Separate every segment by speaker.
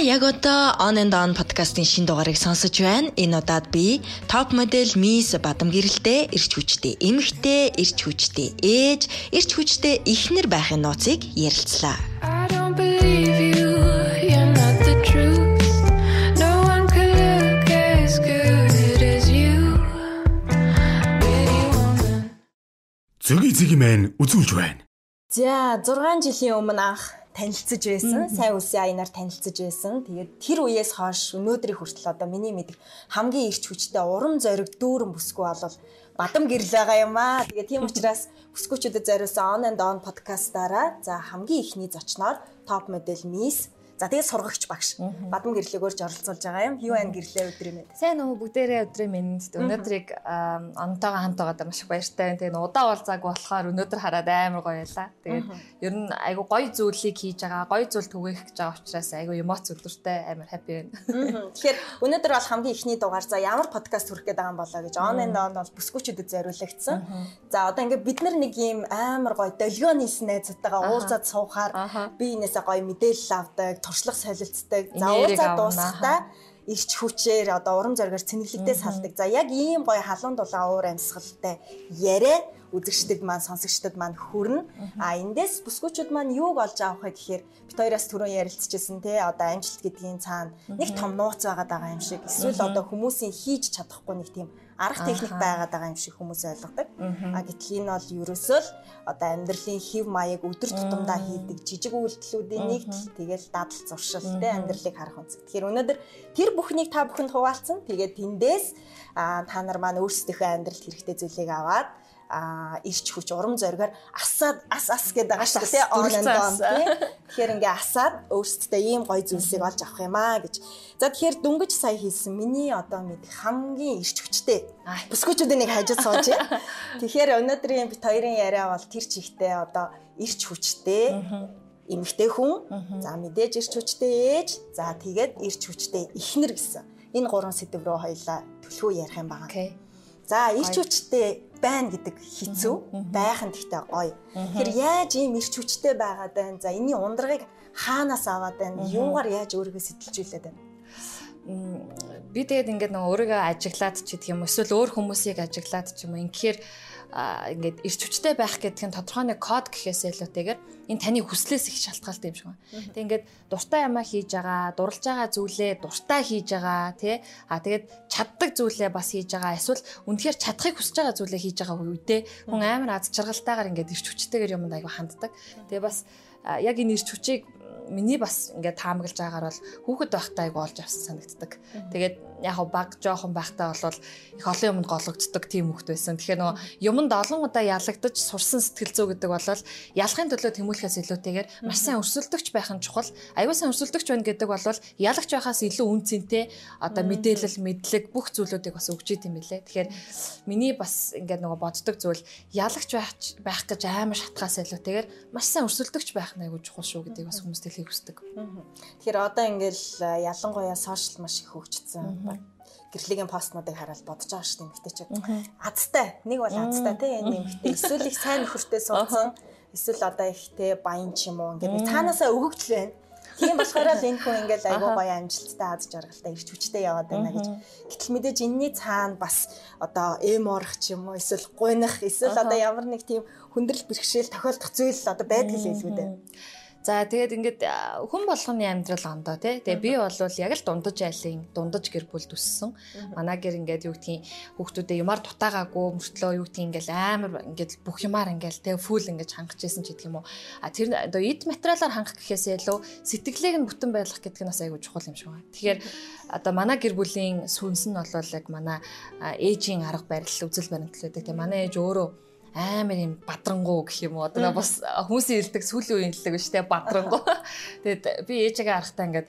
Speaker 1: яг одоо On and On подкастын шин дугаарыг сонсож байна. Энэ удаад би топ модель Miss Бадам гэрэлтэй ирч хүчтэй. Эмэгтэй, ирч хүчтэй ээж, ирч хүчтэй эхнэр байхын нууцыг ярилцлаа.
Speaker 2: Зөги зөги мэн үзүүлж байна.
Speaker 3: За 6 жилийн өмнө анх танилцж байсан. Сайн үсийн аянаар танилцж байсан. Тэгээд тэр үеэс хойш өнөөдрийн хүртэл одоо миний мэдих хамгийн ирч хүчтэй урам зориг дүүрэн бүсгүй болол бадам гэрэл байгаа юм аа. Тэгээд тийм учраас бүсгүүчүүдэд зориулсан On and On подкастаараа за хамгийн ихний зочноор топ модель Miss За тэгээд сургагч багш. Бадам гэрлийг өөрж оролцуулж байгаа юм. Юу айн гэрлээ өдрийн мэд.
Speaker 4: Сайн уу бүгдээрээ өдрийн мэд. Өнөөдрийг онтойгоо хамт байгаад маш их баяртай. Тэгээд удаа уулзаагүй болохоор өнөөдөр хараад амар гоё байлаа. Тэгээд ер нь айгу гоё зүйлийг хийж байгаа, гоё зүйл түгээх гэж байгаа учраас айгу эмоц өдөртэй амар хаппи байна.
Speaker 3: Тэгэхээр өнөөдөр бол хамгийн ихний дугаар за ямар подкаст хүрэх гээд байгаа юм болоо гэж and on бол бүсгүүчүүдэд зориулагдсан. За одоо ингээд бид нар нэг юм амар гоё долгион нийсэн найзуудтайгаа уулзаад суухаар би энэсээ гоё мэдээлэл авдаг туршлага солилцдог. За уулзаа дуусахтаа ирч хүчээр одоо урам зоригоор цэнэглэгдээ салдаг. За яг ийм гоё халуун дулаан уур амьсгалтай яриа үзэгчдэд маань сонсогчдод маань хүрнэ. А эндээс бүсгүүчүүд маань юуг олж авах вэ гэхээр бит хоёроос түрүүн ярилцчихсэн те одоо амжилт гэдгийн цаана. Нэг том нууц байгаа даа юм шиг. Эсвэл одоо хүмүүсийн хийж чадахгүй нэг тийм арга техник байгаад байгаа юм шиг хүмүүс ойлгодог. А гэтэл энэ бол ерөөсөө л одоо амьдралын хэв маяг өдөр тутамдаа хийдэг жижиг үйлдэлүүдийн нэгт тэгэл дадал зуршилтэй амьдралыг харах үнс. Тэгэхээр өнөөдөр тэр бүхнийг та бүхэнд хуваалцсан. Тэгээд тэндээс та нар маань өөрсдийнхөө амьдралд хэрэгтэй зүйлийг аваад ирч хүч урам зоригоор асаад ас ас гэдэг байгаа шүү дээ and on тий. Тэгэхээр ингээ асаад өөрсдөө ийм гоё зүйлсийг олж авах юм аа гэж. За тэгэхээр дөнгөж сая хийсэн миний одоо мэд хамгийн ирч хүчтэй бүсгүүчүүдийн нэг хажууд сууж. Тэгэхээр өнөөдрийн бит хоёрын яриа бол тэр чигтээ одоо ирч хүчтэй эмэгтэй хүн. За мэдээж ирч хүчтэй ээж. За тэгээд ирч хүчтэй эхнэр гэсэн. Энэ гурван сэдв рүү хоёлаа төлхөө ярих юм байна. За ирч хүчтэй байна гэдэг хэцүү байх нь гэхдээ гоё. Тэгэхээр яаж ийм ирч хүчтэй байгаад байна? За энэний ундрагыг хаанаас аваад байна? Юугаар яаж өөрийгөө сэтэлжүүлээд байна?
Speaker 4: Би тэгээд ингээд нөгөө өөрийгөө ажиглаад ч гэх юм эсвэл өөр хүмүүсийг ажиглаад ч юм уу ингэхээр ингээд ирч хүчтэй байх гэдэг нь тодорхой нэг код гэхээс илүүтэйгээр энэ таны хүслээс их шалтгаалтай юм шиг байна. Тэг ингээд дуртай юмаа хийж байгаа, дурлж байгаа зүйлээ дуртай хийж байгаа тий. А тэгээд чаддаг зүйлээ бас хийж байгаа. Эсвэл үнэхээр чадахыг хүсэж байгаа зүйлээ хийж байгаа үедээ хүн амар аз жаргалтайгаар ингээд ирч хүчтэйгээр юмд айгу ханддаг. Тэгээ бас яг энэ ирч хүчийг миний бас ингээд таамаглаж байгаагаар бол хүүхэд байхдаа айгу олж авсан санагддаг. Тэгээд яг баг жоохон байхдаа бол их олон юмд гологддог тийм хүүхэд байсан. Тэгэхээр нөгөө юмд олон удаа ялагдаж сурсан сэтгэл зүй гэдэг бол ялахын төлөө тэмүүлэхээс илүүтэйгээр маш сайн өрсөлдөгч байх нь чухал. Аюу сайн өрсөлдөгч байна гэдэг бол ялагч байхаас илүү үн цэнтэй одоо мэдээлэл, мэдлэг бүх зүйлүүдийг бас өгч идэм билээ. Тэгэхээр миний бас ингээд нөгөө боддог зүйл ялагч байх гэж амар шатхаас илүүтэйгээр маш сайн өрсөлдөгч байх нь аюу чухал шүү гэдгийг бас хүмүүст хэлхийг хүсдэг.
Speaker 3: Тэгэхээр одоо ингээл ялангуяа сошиал маш их хөгжсөн гэрлэгийн постнуудыг хараад бодож байгаа шүү дээ эмэгтэй чи. Азтай. Нэг бол азтай тий энэ эмэгтэй. Эсвэл их сайн нөхөртэй суудсан. Эсвэл одоо ихтэй баян ч юм уу ингээд цаанаасаа өгөгдөл байна. Тийм болохоор л энэ хүн ингээд айгүй гоё амжилттай аз жаргалтай ирч хүчтэй яваад байна гэж. Гэтэл мэдээж энэний цаана бас одоо эм орох ч юм уу эсвэл гуйнах эсвэл одоо ямар нэг тийм хүндрэл бэрхшээл тохиолдох зүйл одоо байдаг л илүү дээ.
Speaker 4: За тэгээд ингээд хүн болгоны амьдрал ондоо тий. Тэгээ би бол яг л дундаж айлын дундаж гэр бүл төссөн. Манай гэр ингээд юу гэдгийг хүүхдүүдээ юмар дутаагаагүй мөртлөө юу гэдгийг ингээд амар ингээд бүх юмар ингээд тий фул ингээд хангаж исэн ч гэдэг юм уу. А тэр одоо эд материалаар хангах гэхээсээ илүү сэтгэлийг нь бүтэн байлгах гэдэг нь бас айгүй чухал юм шиг байна. Тэгэхээр одоо манай гэр бүлийн сүнс нь бол яг манай ээжийн арга барил үзэл баримтлал гэдэг. Тэгээ манай ээж өөрөө амар юм бадрангуу гэх юм уу. Одоо бас хүмүүсийн хэлдэг сүүлийн үеийн хэлдэг биш те бадрангуу. Тэгээд би ээжигээ харахтаа ингээд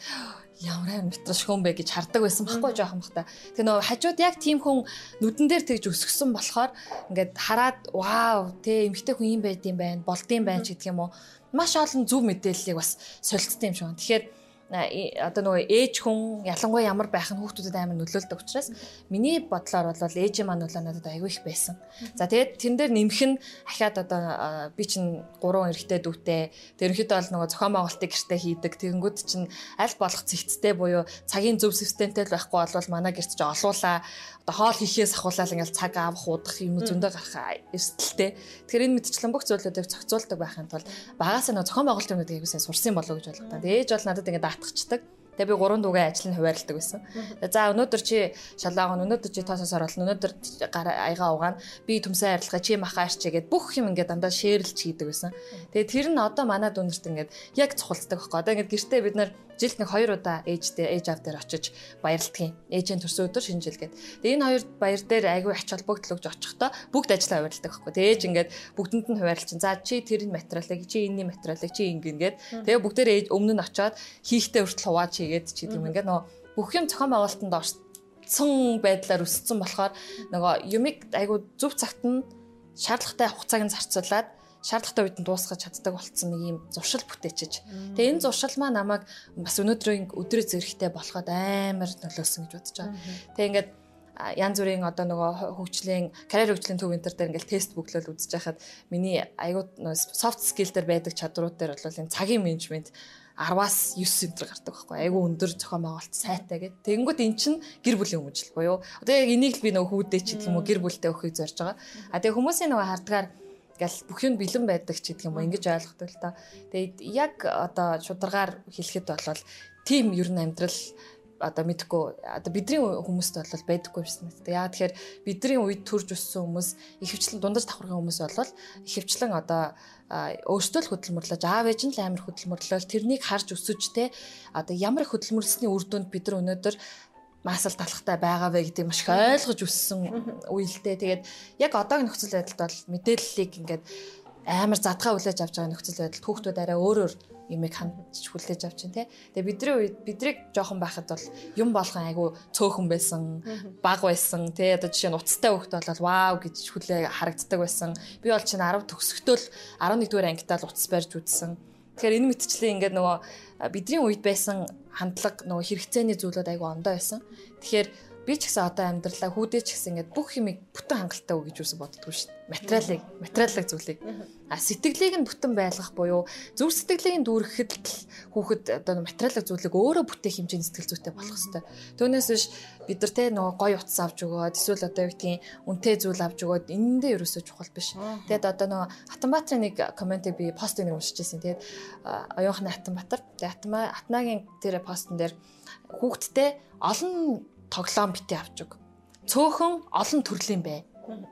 Speaker 4: ямар амар метраш хүн бэ гэж хардаг байсан байхгүй жоохон бахта. Тэгээ нөгөө хажууд яг тийм хүн нүдэн дээр тэгж өсгсөн болохоор ингээд хараад вау те эмгтэй хүн юм байд юм байна, болд юм байна ч гэдэг юм уу. Маш олон зөв мэдээллийг бас солилцсон юм шиг байна. Тэгэхээр одоо нөгөө ээж хүн ялангуяа ямар байх нь хүүхдүүдэд амар нөлөөлдөг учраас миний бодлоор бол ээж маань бол надад айгүй их байсан. За тэгээд тэн дээр нэмэх нь ахаад одоо би чинь гурван эрэгтэй дүүтэй тэрнхэдээ бол нөгөө зохион байгуулалтыг гэртээ хийдэг. Тэгэнгүүт чинь аль болох зэгцтэй буюу цагийн зөв системтэй л байхгүй болвол манай гэрт ч олуулаа одоо хоол хийхээс ахуулаад ингээл цаг авах удах юм зөндөө гарах эрсдэлтэй. Тэгэхээр энэ мэдчлэн бүх зүйлүүдийг зохицуулдаг байхын тулд багаас нь зохион байгуулалтын юмнуудыг айгуусаа сурсан болов уу гэж болгоо. Тэгээд ээж бол надад ингээд даатгачдаг. Тэгээ би гурван дүүгээ ажил нь хуваарлдаг байсан. За өнөөдөр чи шалаагаан, өнөөдөр чи тоосоос оруулна, өнөөдөр аяга угаана. Би төмсөн арилгаа чи махаарч гэгээд бүх юм ингээд дандаа шеэрлж хийдэг байсан. Тэгээ тэр нь одоо манай дүнэрт ингээд яг цохолцдог байхгүй. Одоо ингээд гэртээ бид нар жилд нэг хоёр удаа ээжтэй ээж аав дээр очиж баярлдгийн. Ээжийн төрсөн өдөр шинэ жил гээд. Тэгээ энэ хоёр баяр дээр айгүй ач холбогдол өгж очихдоо бүгд ажиллаа хуваарлдаг байхгүй. Тэгээ ээж ингээд бүгдэнд нь хуваарлчин. За чи тэр материалыг чи энэний материалыг чи ингэн гээд. Тэгээ бүгдээр ээж өмнө нь очиод хийхтэй хүртэл хувааж хийгээд чи гэдэг юм ингээд нөгөө бүх юм зохион байгуулалтанд орсон байдлаар өссөн болохоор нөгөө юмыг айгүй зөв цагт нь шаардлагатай хугацааг нь зарцуулаад шаардлагатай үед нь дуусгаж чаддаг болцсон нэг юм зуршил бүтээчиж. Тэгээ энэ зуршил маа намайг бас өнөөдрийн өдрөө зэрэгтэй болоход амар нөлөөсөн гэж бодож байгаа. Тэгээ ингээд янз бүрийн одоо нөгөө хөгжлийн карьер хөгжлийн төв энтер дээр ингээл тест бүглэл үзэж байхад миний аюу софт скил дээр байдаг чадрууд дээр бол энэ цагийн менежмент 10-аас 9 энтер гардаг байхгүй айгүй өндөр зохион байгуулалт сайтай гэдэг. Тэгэнгүүт эн чинь гэр бүлийн өмжил буюу одоо яг энийг л би нөгөө хүүдээ ч гэх юм уу гэр бүлтэй өхийг зорж байгаа. А тэгээ хүмүүсийн нөгөө хардгаар гэл бүх юм бэлэн байдаг ч гэдэг юм уу ингэж ойлгохдаг л та. Тэгээд яг одоо шударгаар хэлэхэд бол тийм ер нь амьдрал одоо мэдхгүй одоо бидний хүмүүст бол байдаггүй юм шиг. Яа тэгэхээр бидний үед төрж өссөн хүмүүс ихэвчлэн дундаж давхаргын хүмүүс бол ихэвчлэн одоо өөртөө л хөдөлмөрлөж аав ээж нь л амар хөдөлмөрлөөл тэрнийг харж өсөж те одоо ямар их хөдөлмөрлсөний үр дүнд бид нар өнөөдөр маасал талхтай байгаа вэ гэдгийг маш их ойлгож өссөн үеэлтэй. Тэгээд яг одоогийн нөхцөл байдалд бол мэдээллийг ингээд амар задгаа хүлээж авч байгаа нөхцөл байдалд хүүхдүүд арай өөрөөр юмыг хандж хүлээж авч байна те. Тэгээ бидний үед бидрийг жоохон байхад бол юм болгон айгу цөөхөн байсан, баг байсан те. Одоо жишээ нь уцтай хүүхд бол вау гэж хүлээ харагддаг байсан. Би бол чинь 10 төгсөхдөө л 11 дугаар ангитаа л уцс барьж үзсэн. Тэгэхээр энэ мэтчлээ ингээд нөгөө бидний үед байсан хандлага нөгөө хэрэгцээний зүйлүүд айгу ондоо байсан. Тэгэхээр би ч гэсэн одоо амьдралаа хүүдээ ч гэсэн ингээд бүх юмыг бүтэн хангалттай үг гэж үсэн боддгоо шүү дээ. Материалыг, материаллык зүйлийг. А сэтгэлийг нь бүтэн байлгах буюу зүр сэтгэлийг дүүрэхэд л хүүхэд одоо материаллык зүйлийг өөрөө бүтээх хэмжээний сэтгэл зүйтэй болох хэрэгтэй. Түүнээс биш бид нар те нөгөө гоё утас авч өгөөд эсвэл одоо юу гэдгийг үнэтэй зүйл авч өгөөд энэндээ ерөөсөө чухал биш. Тэгэд одоо нөгөө Хатанбаатарын нэг комментиг би постыг нэг уншиж байсан. Тэгэд оюухны Хатанбаатар. Тэгээ Хатнагийн тэр постн дээр хүүхдтэй олон тоглоом битээ авч өг. Цөөхөн олон төрлийн бай.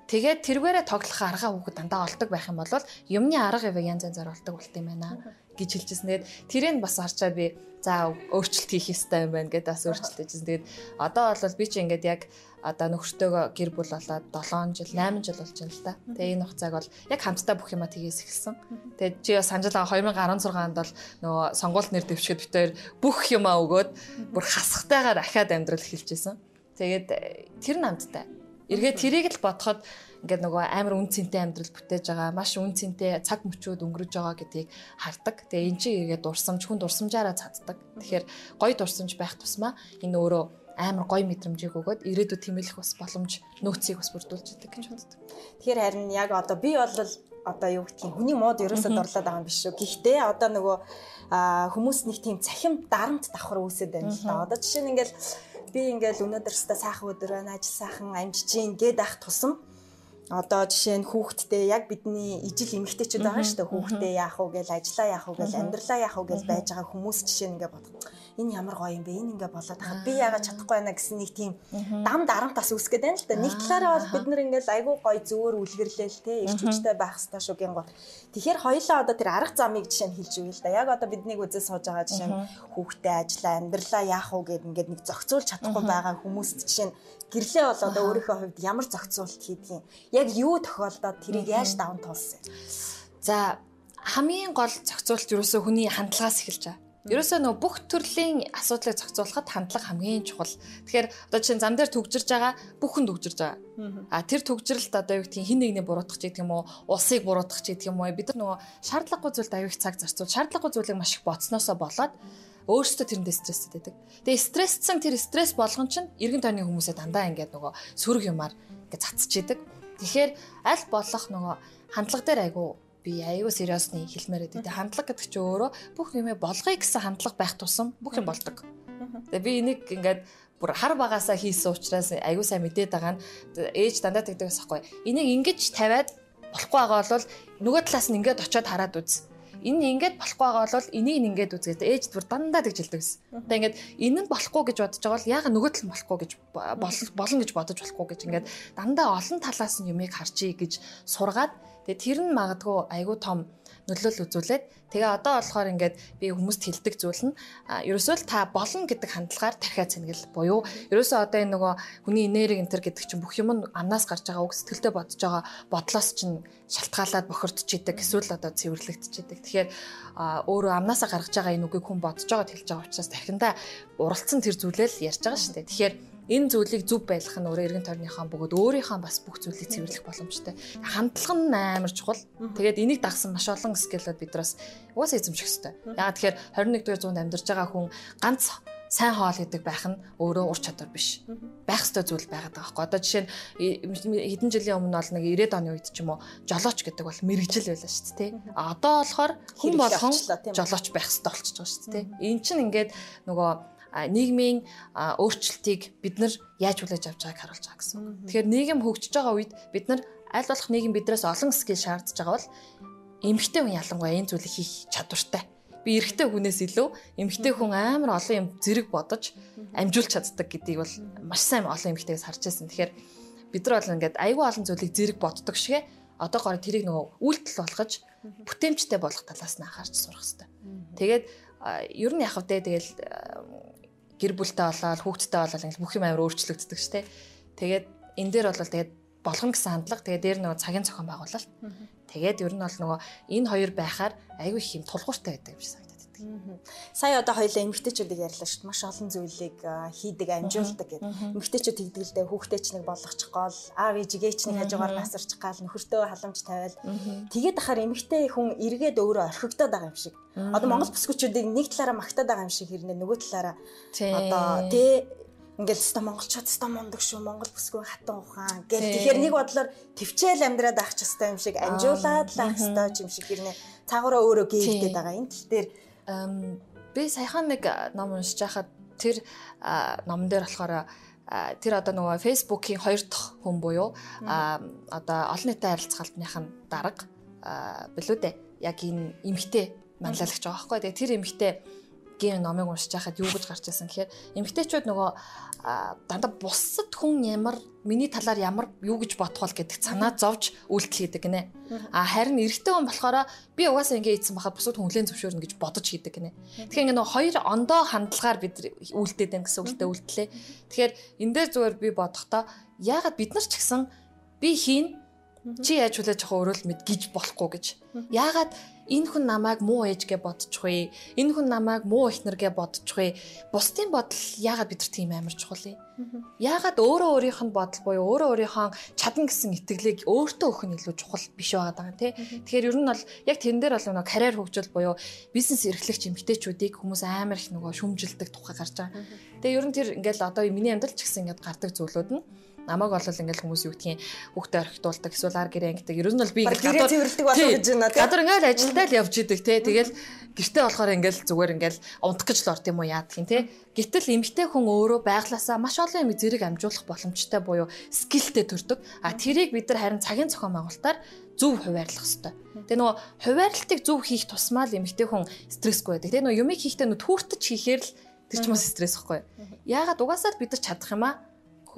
Speaker 4: Тэгээд тэрвэрэ тоглох арга хүүхэд дандаа олдог байх юм бол юмны арга ивэг янз янзаар олдог болт юм байна гэж хэлчихсэн. Тэгээд тэрийг бас харчаад би за өөрчлөлт хийх ёстой юм байна гэдээ бас өөрчлөлт хийжсэн. Тэгээд одоо бол би чи ингээд яг одоо нөхөртөөгөө гэр бүл болоод 7 жил 8 жил болж байна л да. Тэгээ энэ хугацааг бол яг хамтдаа бүх юма тгийс эхэлсэн. Тэгээд чи бас санджал 2016 онд бол нөгөө сонгуульт нэр дэвшгэд битээр бүх юма өгөөд бүр хасахтайгаар ахаад амьдрал эхэлжсэн. Тэгээд тэр намттай. Эргээд тэрийг л бодоход ингээд нөгөө амар үн цэнтэй амьдрал бүтээж байгаа, маш үн цэнтэй цаг мөчүүд өнгөрөж байгаа гэдгийг хардаг. Тэгээ эн чинь эргээд дурсамж, хүн дурсамжаараа цаддаг. Тэгэхээр гоё дурсамж байх тусмаа энэ өөрөө амар гоё мэдрэмжийг өгөөд ирээдүйд тэмүүлэх бас боломж нөөцийг бас бүрдүүлж идэг гэж боддог.
Speaker 3: Тэгэхээр харин яг одоо би бол одоо юу гэдгийг хүний мод ерөөсөд орлоод байгаа юм биш үү. Гэхдээ одоо нөгөө хүмүүс нэг тийм цахим дарамт давхар үүсэт байна л да. Одоо жишээ нь ингээл би ингээл өнөөдөр өстө сайхан өдөр байна, ажил сайхан амжиж гээд ах тусам одоо жишээ нь хүүхдтэй яг бидний ижил эмэгтэйчүүд байгаа шүү дээ. Хүүхдээ яах вэ гэж ажиллаа яах вэ гэж амьдралаа яах вэ гэж байж байгаа хүмүүс жишээ нь ингээ бодох энэ ямар гоё юм бэ? Энэ ингээ болоод хахад би яагаад чадахгүй байна гэсэн нэг тийм дам дарамт бас үсгээд байна л да. Нэг талаараа бол бид нар ингээл айгүй гоё зөөр үлгэрлээл те ирч хүчтэй байх хэрэгтэй шүү гин гол тэгэхээр хоёлаа одоо тэр арга замыг жишээ нь хэлж өгье л да. Яг одоо биднийг үзэл сууж байгаа жишээ нь хүүхдээ ажиллаа амьдралаа яах вэ гэд ингээд нэг зохицуулж чадахгүй байгаа хүмүүст жишээ нь гэрлээ бол одоо өөрийнхөө хувьд ямар зохицуулт хийдгийг. Яг юу тохиолдоод тэрийг яаж даван туулсан.
Speaker 4: За хамгийн гол зохицуулт юу өсө хүний хандлагаас эхэлж байгаа. Ерөөсөө нөө бүх төрлийн асуудлыг зохицуулахад хандлага хамгийн чухал. Тэгэхээр одоо чинь зам дээр төгжирж байгаа бүхэн төгжирж байгаа. А тэр төгжрэлт одоо юу гэдгийг хин нэгний буруутгах ч гэдэг юм уу, улсыг буруутгах ч гэдэг юм уу. Бид нар нөгөө шаардлагагүй зүйлд аюух цаг зарцуул, шаардлагагүй зүйлийг маш их боцносоо болоод өөрсдөө тэрэндээ стресстэй байдаг. Тэгээ стрессцэн тэр стресс болгон чинь эргэн тойрны хүмүүсээ дандаа ингээд нөгөө сөрөг юмар ингээд цацж идэг. Тэгэхээр аль болох нөгөө хандлага дээр айгу би аюу сериосны хэлмээр байдаг. Тэгээ хандлага гэдэг чинь өөрөө бүх юмээ болгоё гэсэн хандлага байх тусам бүх юм болдог. Тэгээ би энийг ингээд бүр хар багасаа хийсэн учраас аюу сайн мэдээд байгаа нь ээж дандаа тэгдэг байхгүй. Энийг ингэж тавиад болохгүй байгаа бол нөгөө талаас нь ингээд очиод хараад үз энэ ингээд болохгүй байгаа бол энийг ингээд үзгээд ээж бүр дандаа тэгж хэлдэг гэсэн. Одоо ингээд энэ нь болохгүй гэж бодож байгаа бол яага нөгөө тал нь болохгүй гэж болно гэж бодож болохгүй гэж ингээд дандаа олон талаас нь юмыг харчий гэж сургаад тэгээ тэр нь магадгүй айгүй том нөлөөлөл үзүүлээд тэгээ одоо болохоор ингээд би хүмүүст хэлдэг зүйл нь ерөөсөө л та болно гэдэг хандлагаар тархиа цэнгэл буюу ерөөсөө одоо энэ нөгөө хүний энерги энтер гэдэг чинь бүх юм нь амнаас гарч байгаа үг сэтгэлдээ бодож байгаа бодлоос чинь шалтгаалаад бохирдчихэдэг эсвэл одоо цэвэрлэгдчихэдэг. Тэгэхээр өөрөө амнаасаа гаргаж байгаа энэ үгийг хүн бодож байгаа хэлж байгаа учраас тархиндаа уралцсан тэр зүйлээ л ярьж байгаа шүү дээ. Тэгэхээр энэ зүйлийг зөв байлгах нь өөрөө эргэн тойрныхаа бөгөөд өөрийнхөө бас бүх зүйлийг цэвэрлэх боломжтой. Хандлага нь амар чухал. Тэгээд энийг дагсан маш олон скиллүүд бид нараас угаасаа эзэмших хэрэгтэй. Яагаад тэгэхээр 21-р зуунд амьдарч байгаа хүн ганц сайн хоол гэдэг байх нь өөрөө ур чадвар биш. Байх ёстой зүйл байгаад байгаа байхгүй. Одоо жишээ нь хэдэн жилийн өмнө бол нэг 90-ад оны үед ч юм уу жолооч гэдэг бол мэрэгжил байлаа шүү дээ. А одоо болохоор хүн болгон жолооч байх ёстой болчихж байгаа шүү дээ. Эн чинь ингээд нөгөө нийгмийн өөрчлөлтийг бид нар яаж хүлээж авч байгааг харуулж байгаа гэсэн. Тэгэхээр нийгэм хөгжиж байгаа үед бид нар аль болох нийгэм биднээс олон скил шаардж байгаа бол эмгтэй хүн ялангуяа энэ зүйлийг хийх чадвартай. Би эрэгтэй хүнээс илүү эмгтэй хүн амар олон юм зэрэг бодож амжуулж чаддаг гэдгийг бол маш сайн олон эмгтэйгээс харж байсан. Тэгэхээр бид нар бол ингээд айгүй олон зүйлийг зэрэг боддог шигэ одоо гоор тэрийг нөгөө үйлдэл болгож бүтээмжтэй болох талаас нь анхаарч сурах хэрэгтэй. Тэгээд ер нь яг хав дээ тэгэл гэр бүлтэй болоод хүүхдтэй болоод ингээл бүх юм амар өөрчлөгддөг штэ. Тэгээд энэ дээр бол тэгээд болгоно гэсэн хандлага тэгээд дээр нөгөө цагийн зохион байгуулалт. Тэгээд ер нь бол нөгөө энэ хоёр байхаар айгүй их юм тулгууртай байдаг юм шиг байдаг.
Speaker 3: Сая одоо хоёлаа эмгтээчүүдийг ярьлаа шүү дээ. Маш олон зүйлийг хийдэг, амжуулдаг гэдэг. Эмгтээчүүд хийдэг л дээ хүүхдээч нэг болгочих гол, аав ээжигээч нэг хажуугаар насарчих гал нөхөртөө халамж тавиал. Тэгээд ахаар эмгтээ хүн эргээд өөрөө орхигдоод байгаа юм шиг. Одоо Монгол бүсгүүчүүдийг нэг талаараа магтаад байгаа юм шиг хэрнээ нөгөө талаараа. Одоо тий. Ингээд ста монголчууд ста мундаг шүү монгол бүсгүй хатан ухаан гэх тэгэхээр нэг бодлоор төвчээл амьдраад авах ёстой юм шиг амжуулаад л авах ёстой юм шиг хэрнээ цаагаараа өөрөө гээдээд байгаа. Энэ тал дээр
Speaker 4: би саяхан нэг ном уншиж байхад тэр номон дээр болохоор тэр одоо нөгөө фейсбુકийн хоёр дахь хүн буюу одоо олон нийтийн харилцаалтных нь дарга билүү дээ. Яг энэ эмгтэй манлайлагч байгаа байхгүй. Тэгээ тэр эмгтэй гийн номыг уншиж байхад юу гэж гарч ирсэн гэхээр эмгтээчүүд нөгөө дандаа бусад хүн ямар миний талаар ямар юу гэж бодох бол гэдэг санаа зовж үйлдэл хийдэг гинэ. А харин эрэгтэй хүн болохоор би угаасаа ингэ ийдсэн бахад бусад хүн хүлэн зөвшөөрнө гэж бодож хийдэг гинэ. Тэгэхээр ингэ нөгөө хоёр ондоо хандлагаар бид үйлдээд байна гэсэн үгтэй үйлдэлээ. Тэгэхээр энэ дээр зүгээр би бодохдоо яагаад бид нар ч гэсэн би хийн чи яаж хүлээж авах өөрөө л мэд гэж болохгүй гэж. Яагаад энэ хүн намайг муу ээж гэж бодчих вэ? Энэ хүн намайг муу ихнэргээ бодчих вэ? Бусдын бодол яагаад бид нар тийм амар чухал юм? Яагаад өөрөө өөрийнх нь бодол буюу өөрөө өөрийнхөө чадна гэсэн итгэлийг өөртөө өгөх нь илүү чухал биш байгаа даа тий. Тэгэхээр ер нь бол яг тэн дээр бол нөгөө карьер хөгжил буюу бизнес эрхлэгч эмгтээчүүдийг хүмүүс амар их нөгөө шүмжилдэг тухай гарч байгаа. Тэгээ ер нь тэр ингээл одоо миний амьдрал ч гэсэн ингээд гардаг зүйлүүд нь намайг бол ингээл хүмүүс юу гэдгийг хүүхдээ орхитуулдаг эсвэл ар гэрээ ангидаг. Ер нь бол би
Speaker 3: ингээд гадар цэвэрлдэг болов гэж байна
Speaker 4: тийм. Гадар ингээл ажилдаа л явж идэг те. Тэгэл гэртээ болохоор ингээл зүгээр ингээл унтах гэж л орд юм уу яадаг юм те. Гэтэл эмгтэй хүн өөрөө байглаасаа маш олон юм зэрэг амжуулах боломжтой буюу скилтэй төрдөг. А тэрийг бид нар харин цагийн зохион байгуулалтаар зөв хуваарлах хэрэгтэй. Тэгээ нөгөө хуваарлтыг зөв хийх тусмаа л эмгтэй хүн стрессгүй байдаг. Тэгээ нөгөө юмыг хийхдээ нөгөө түүртэж хийхээр л тэр ч бас стресс ихгүй. Яагаад угаасаа бид нар чадах юм аа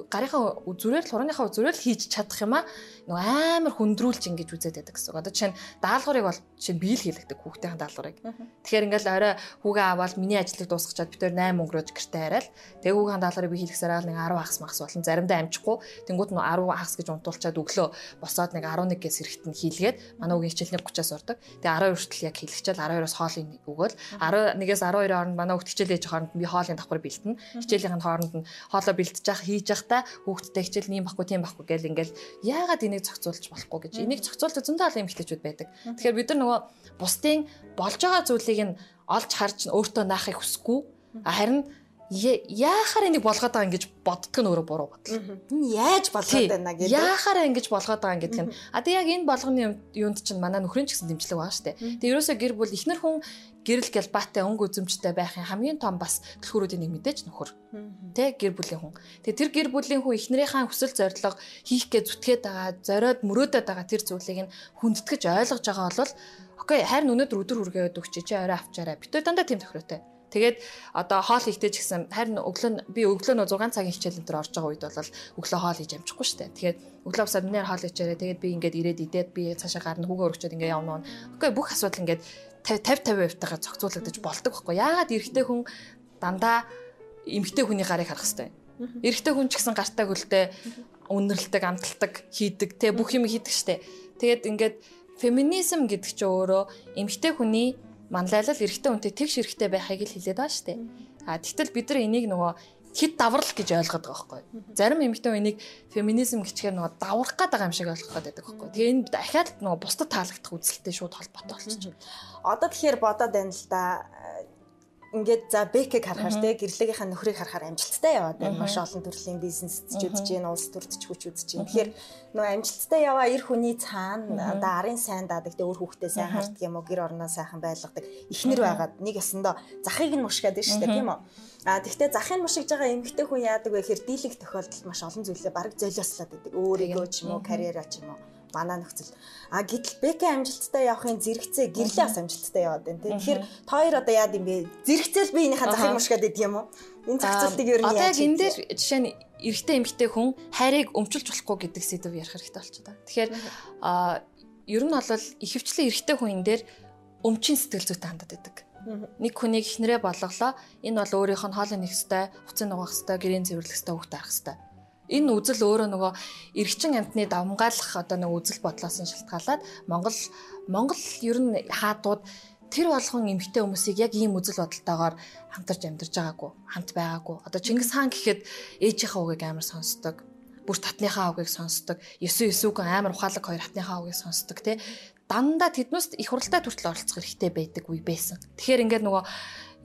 Speaker 4: гарынхаа зүрээр л хурааныхаа зүрээр л хийж чадах юм аа нөгөө амар хүндрүүлж ингэж үзээд байдаг гэсэн. Одоо жишээ нь даалгаврыг бол жишээ нь биел хийлэгдэг хүүхдийн даалгаврыг. Тэгэхээр ингээл орой хүүгээ аваад миний ажлыг дуусгачаад бид тээр 8 өнгөрөөж гэртээ хараад тэгээ хүүгийн даалгаврыг би хийлгэсээр аал нэг 10 хагас махс болон заримдаа амжихгүй тэнгууд нь 10 хагас гэж унтуулчаад өглөө босоод нэг 11 гэс эрэхт нь хийлгээд манай үгийн хичээлний 30-аас урдаг. Тэгээ 12 хүртэл яг хийлгчээл 12-оос хоолыг өгөөл 11-ээс 12 хооронд манай хүүхд хичээл ээж хооронд би хоолын давхар бэлтэн. Хичээлийн хооронд нь хоолоо бэлтэж явах хийж явахдаа хүүхдтэй хичээл нэм бахгүй тийм бахгүй гэл ингээл яагаад энийг зохицуулж болохгүй гэж энийг зохицуулдаг зөндөө олон эмэгтэйчүүд байдаг. Тэгэхээр бид нар нөгөө бусдын болж байгаа зүйлийг нь олж харж өөртөө наахыг хүсэхгүй. Харин яахаар энийг болгоод байгаа ингэж боддог нь өөрөө буруу бодол.
Speaker 3: Энэ яаж болгоод байна гэдэг.
Speaker 4: Яахаар ингэж болгоод байгаа гэдэг нь. А тэг яг энэ болгоны юунд чинь манай нөхрийн ч гэсэн дэмжлэг байгаа штэ. Тэг ерөөсөө гэр бүл ихнэр хүн гэрэл гэлбаатай өнгө үзэмжтэй байхын хамгийн том бас төлхөрүүдийн нэг мэдээж нөхөр. Тэ гэр бүлийн хүн. Тэг тэр гэр бүлийн хүн ихнэрийнхээ хүсэл зорилго хийх гэж зүтгээд байгаа, зориод мөрөөдөд байгаа тэр зүйлийг нь хүндэтгэж ойлгож байгаа бол окей харин өнөөдөр өдөр хүргээд өгч чи орой авчаарай. Бид нар дандаа тийм тохиротой. Тэгээд одоо хоол ихтэй ч гэсэн харин өглөө би өглөө нөө 6 цагийн хичээл энэ төр орж байгаа үед бол өглөө хоол хийж амжихгүй шүү дээ. Тэгээд өглөө босоод минер хоол ичээрээ тэгээд би ингээд ирээд идээд би цаашаа гарна хүүгээ өргөчөөд ингээд явна. Окей бүх асуудал ингээд 50 50% тагаа зохицуулагдаж болдог байхгүй. Яагаад эрэгтэй хүн дандаа эмэгтэй хүний гарыг харах хэвээр. Эрэгтэй хүн ч гэсэн гартаа хөлтэй үнэрлдэг, амталдаг, хийдэг, тэ бүх юм хийдэг штэ. Тэгээд ингээд феминизм гэдэг чинь өөрөө эмэгтэй хүний манлайлал эрэгтэй хүнтэй тэгш эрэгтэй байхыг л хэлээд байгаа шүү дээ. А тэгтэл бид нар энийг нөгөө хэд даврал гэж ойлгоод байгаа байхгүй. Зарим эмэгтэй энийг феминизм гэчгээр нөгөө даврах гээд байгаа юм шиг ойлгох гээд байдаг байхгүй. Тэгээ энэ дахиад нөгөө бусдад таалагдах үзэлтэй шууд холбоотой болчихно.
Speaker 3: Одоо тэгэхээр бодоод байна л да ингээд за бэкийг харахаар те гэрлэгийнхаа нөхрийг харахаар амжилттай яваад байна. Маш олон төрлийн бизнес ч үзэж гин, улс төрч хүч үзэж гин. Тэгэхээр нөө амжилттай яваа эр хүний цаана одоо арын сайн даадаг те өөр хүүхдээ сайн харддаг юм уу, гэр орноо сайхан байлгадаг. Ихнэр байгаад нэг ясандаа захыг нь мушгаад байна шүү дээ тийм үү? А тэгвэл захыг мушигж байгаа эмэгтэй хүн яадаг вэ гэхээр дийлэг тохиолдолд маш олон зүйлээ бараг золиослоод байдаг. Өөрийгөө ч юм уу, карьераа ч юм уу манай нөхцөл. А гэтэл Бэкэ амжилттай явахын зэрэгцээ гэрлээ бас амжилттай яваад байна тийм. Тэгэхээр та хоёр одоо яад юм бэ? Зэрэгцээл би энийхээ захыг мушгаад идэг юм уу? Энэ зохицуултыг ер нь яаж?
Speaker 4: Одоо яг энэ дээр жишээ нь эрэгтэй эмэгтэй хүн хайрыг өмчилж болохгүй гэдэг сэдв ярих хэрэгтэй болчиход байна. Тэгэхээр а ер нь бол ихэвчлэн эрэгтэй хүн энэ дээр өмчийн сэтгэл зүйтэй хандаад байдаг. Нэг хүнийг ихнэрээ болголоо. Энэ бол өөрийнх нь хоолой хэвээр, хувцас нугах хэвээр, гэрээ цэвэрлэх хэвээр, хүүхд арах хэвээр Энэ үзэл өөрөө нөгөө эргчин амтны давмгаалах одоо нэг үзэл бодлоос нь шалтгаалаад Монгол Монгол ер нь хаадууд тэр болгон эмгтэй хүмүүсийг яг ийм үзэл бодолтойгоор хамтарч амьдарч байгаагүй, хамт байгаагүй. Одоо Чингис хаан гэхэд ээжийнхээ үгийг амар сонсдог. Бүр татныхаа үгийг сонсдог. Есү есүгэн амар ухаалаг хоёр хатныхаа үгийг сонсдог тий. Дандаа тэднээс их хуралтай төртөл оролцох хэрэгтэй байдаг үе байсан. Тэгэхээр ингээд нөгөө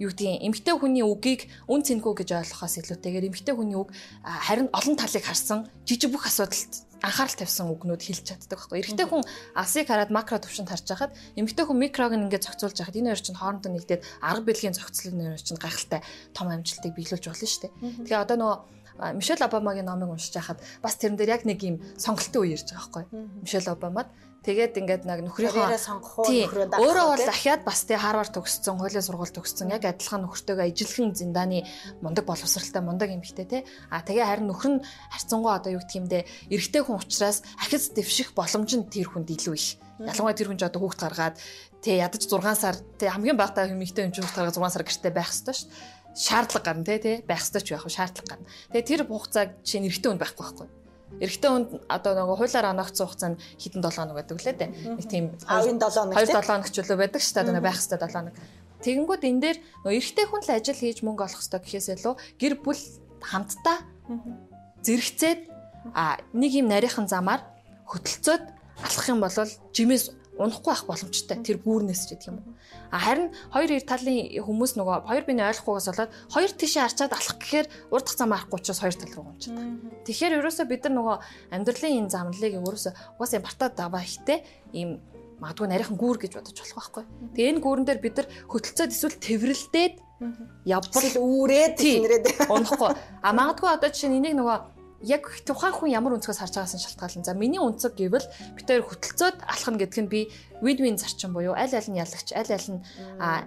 Speaker 4: юу гэдгийг эмгтэй хүний үгийг үн цэнгүй гэж ойлгохоос илүүтэйгээр эмгтэй хүний үг харин олон талыг харсан жижиг бүх асуудалд анхаарал тавьсан үгнүүд хэлж чаддаг байхгүй. Эрэгтэй хүн алсыг хараад макро төвшөнд харж байхад эмэгтэй хүн микрог ингээд зохицуулж байхад энэ хоёр чинь хоорондоо нэгдээд арга барилгын зохицлын хоёр чинь гайхалтай том амжилтыг биелүүлж болно шүү дээ. Тэгээ одоо нөгөө Мишель Обамагийн номыг уншиж байхад бас тэрэн дээр яг нэг юм сонголтын үе ирж байгаа байхгүй. Мишель Обамад Тэгээд ингээд нэг нөхрийнхөө
Speaker 3: сонгох уу нөхрөө
Speaker 4: даах. Өөрөө бол дахиад бас тий Харвард төгссөн, хуулийн сургууль төгссөн. Яг адилхан нөхөртөөгөө ижилхэн зиндааны мундаг боловсралтай мундаг эмэгтэй тий. А тэгээ харин нөхөр нь харцсангуу одоо юу гэх юм бэ? Эрэгтэй хүн учраас ахиц дэвших боломж нь тэр хүнд илүү их. Ялангуяа тэр хүн ч одоо хүүхд гаргаад тий ядаж 6 сар тий хамгийн багтаа эмэгтэй хүн хүүхд гаргаад 6 сар гэртээ байх хэрэгтэй шүү дээ шаардлага гарна тий тий байх ёстой ч байх шаардлага гарна. Тэгээ тэр хугацааг чинь эрэгтэй хүнд байхгүй байхгүй. Эрэгтэй хүнд одоо нөгөө хуулиар оногдсон хугацаа нь хэдэн 7 хоног байдаг лээ дээ. Нэг тийм
Speaker 3: 2 7 хоног
Speaker 4: 2 7 хоног ч үлээ байдаг шүү дээ. Байх хэвээр 7 хоног. Тэгэнгүүт энэ дээр нөгөө эрэгтэй хүн л ажил хийж мөнгө олох хэвээр гэхээс илүү гэр бүл хамтдаа зэрэгцээд а нэг юм нарийнхан замаар хөтөлцөөд алхах юм бол жимээс унахгүй байх боломжтой тэр гүүрнээс ч гэдэг юм уу. А харин хоёр ир талын хүмүүс нөгөө хоёр биний ойлгохгүйгээс болоод хоёр тишээ арчаад алах гэхээр урд зам арахгүй учраас хоёр тал руу унчдаг. Тэгэхээр ерөөсөө бид нар нөгөө амьдралын энэ замналыг ерөөсөө угаасаа бартаа даваа ихтэй ийм магадгүй нарийнхан гүүр гэж бодож болох байхгүй. Тэгээ энэ гүүрэн дээр бид нар хөтөлцөөд эсвэл тэврэлдээд явбал
Speaker 3: үүрээд
Speaker 4: тийнрээд унахгүй. А магадгүй одоо жишээ нь энийг нөгөө яг тухайн хүн ямар өнцгөөс харж байгаас нь шалтгаална. За миний өнцөг гэвэл хоёр хөтөлцөөд алхна гэдг нь би win-win зарчим буюу аль аль нь ялагч, аль аль нь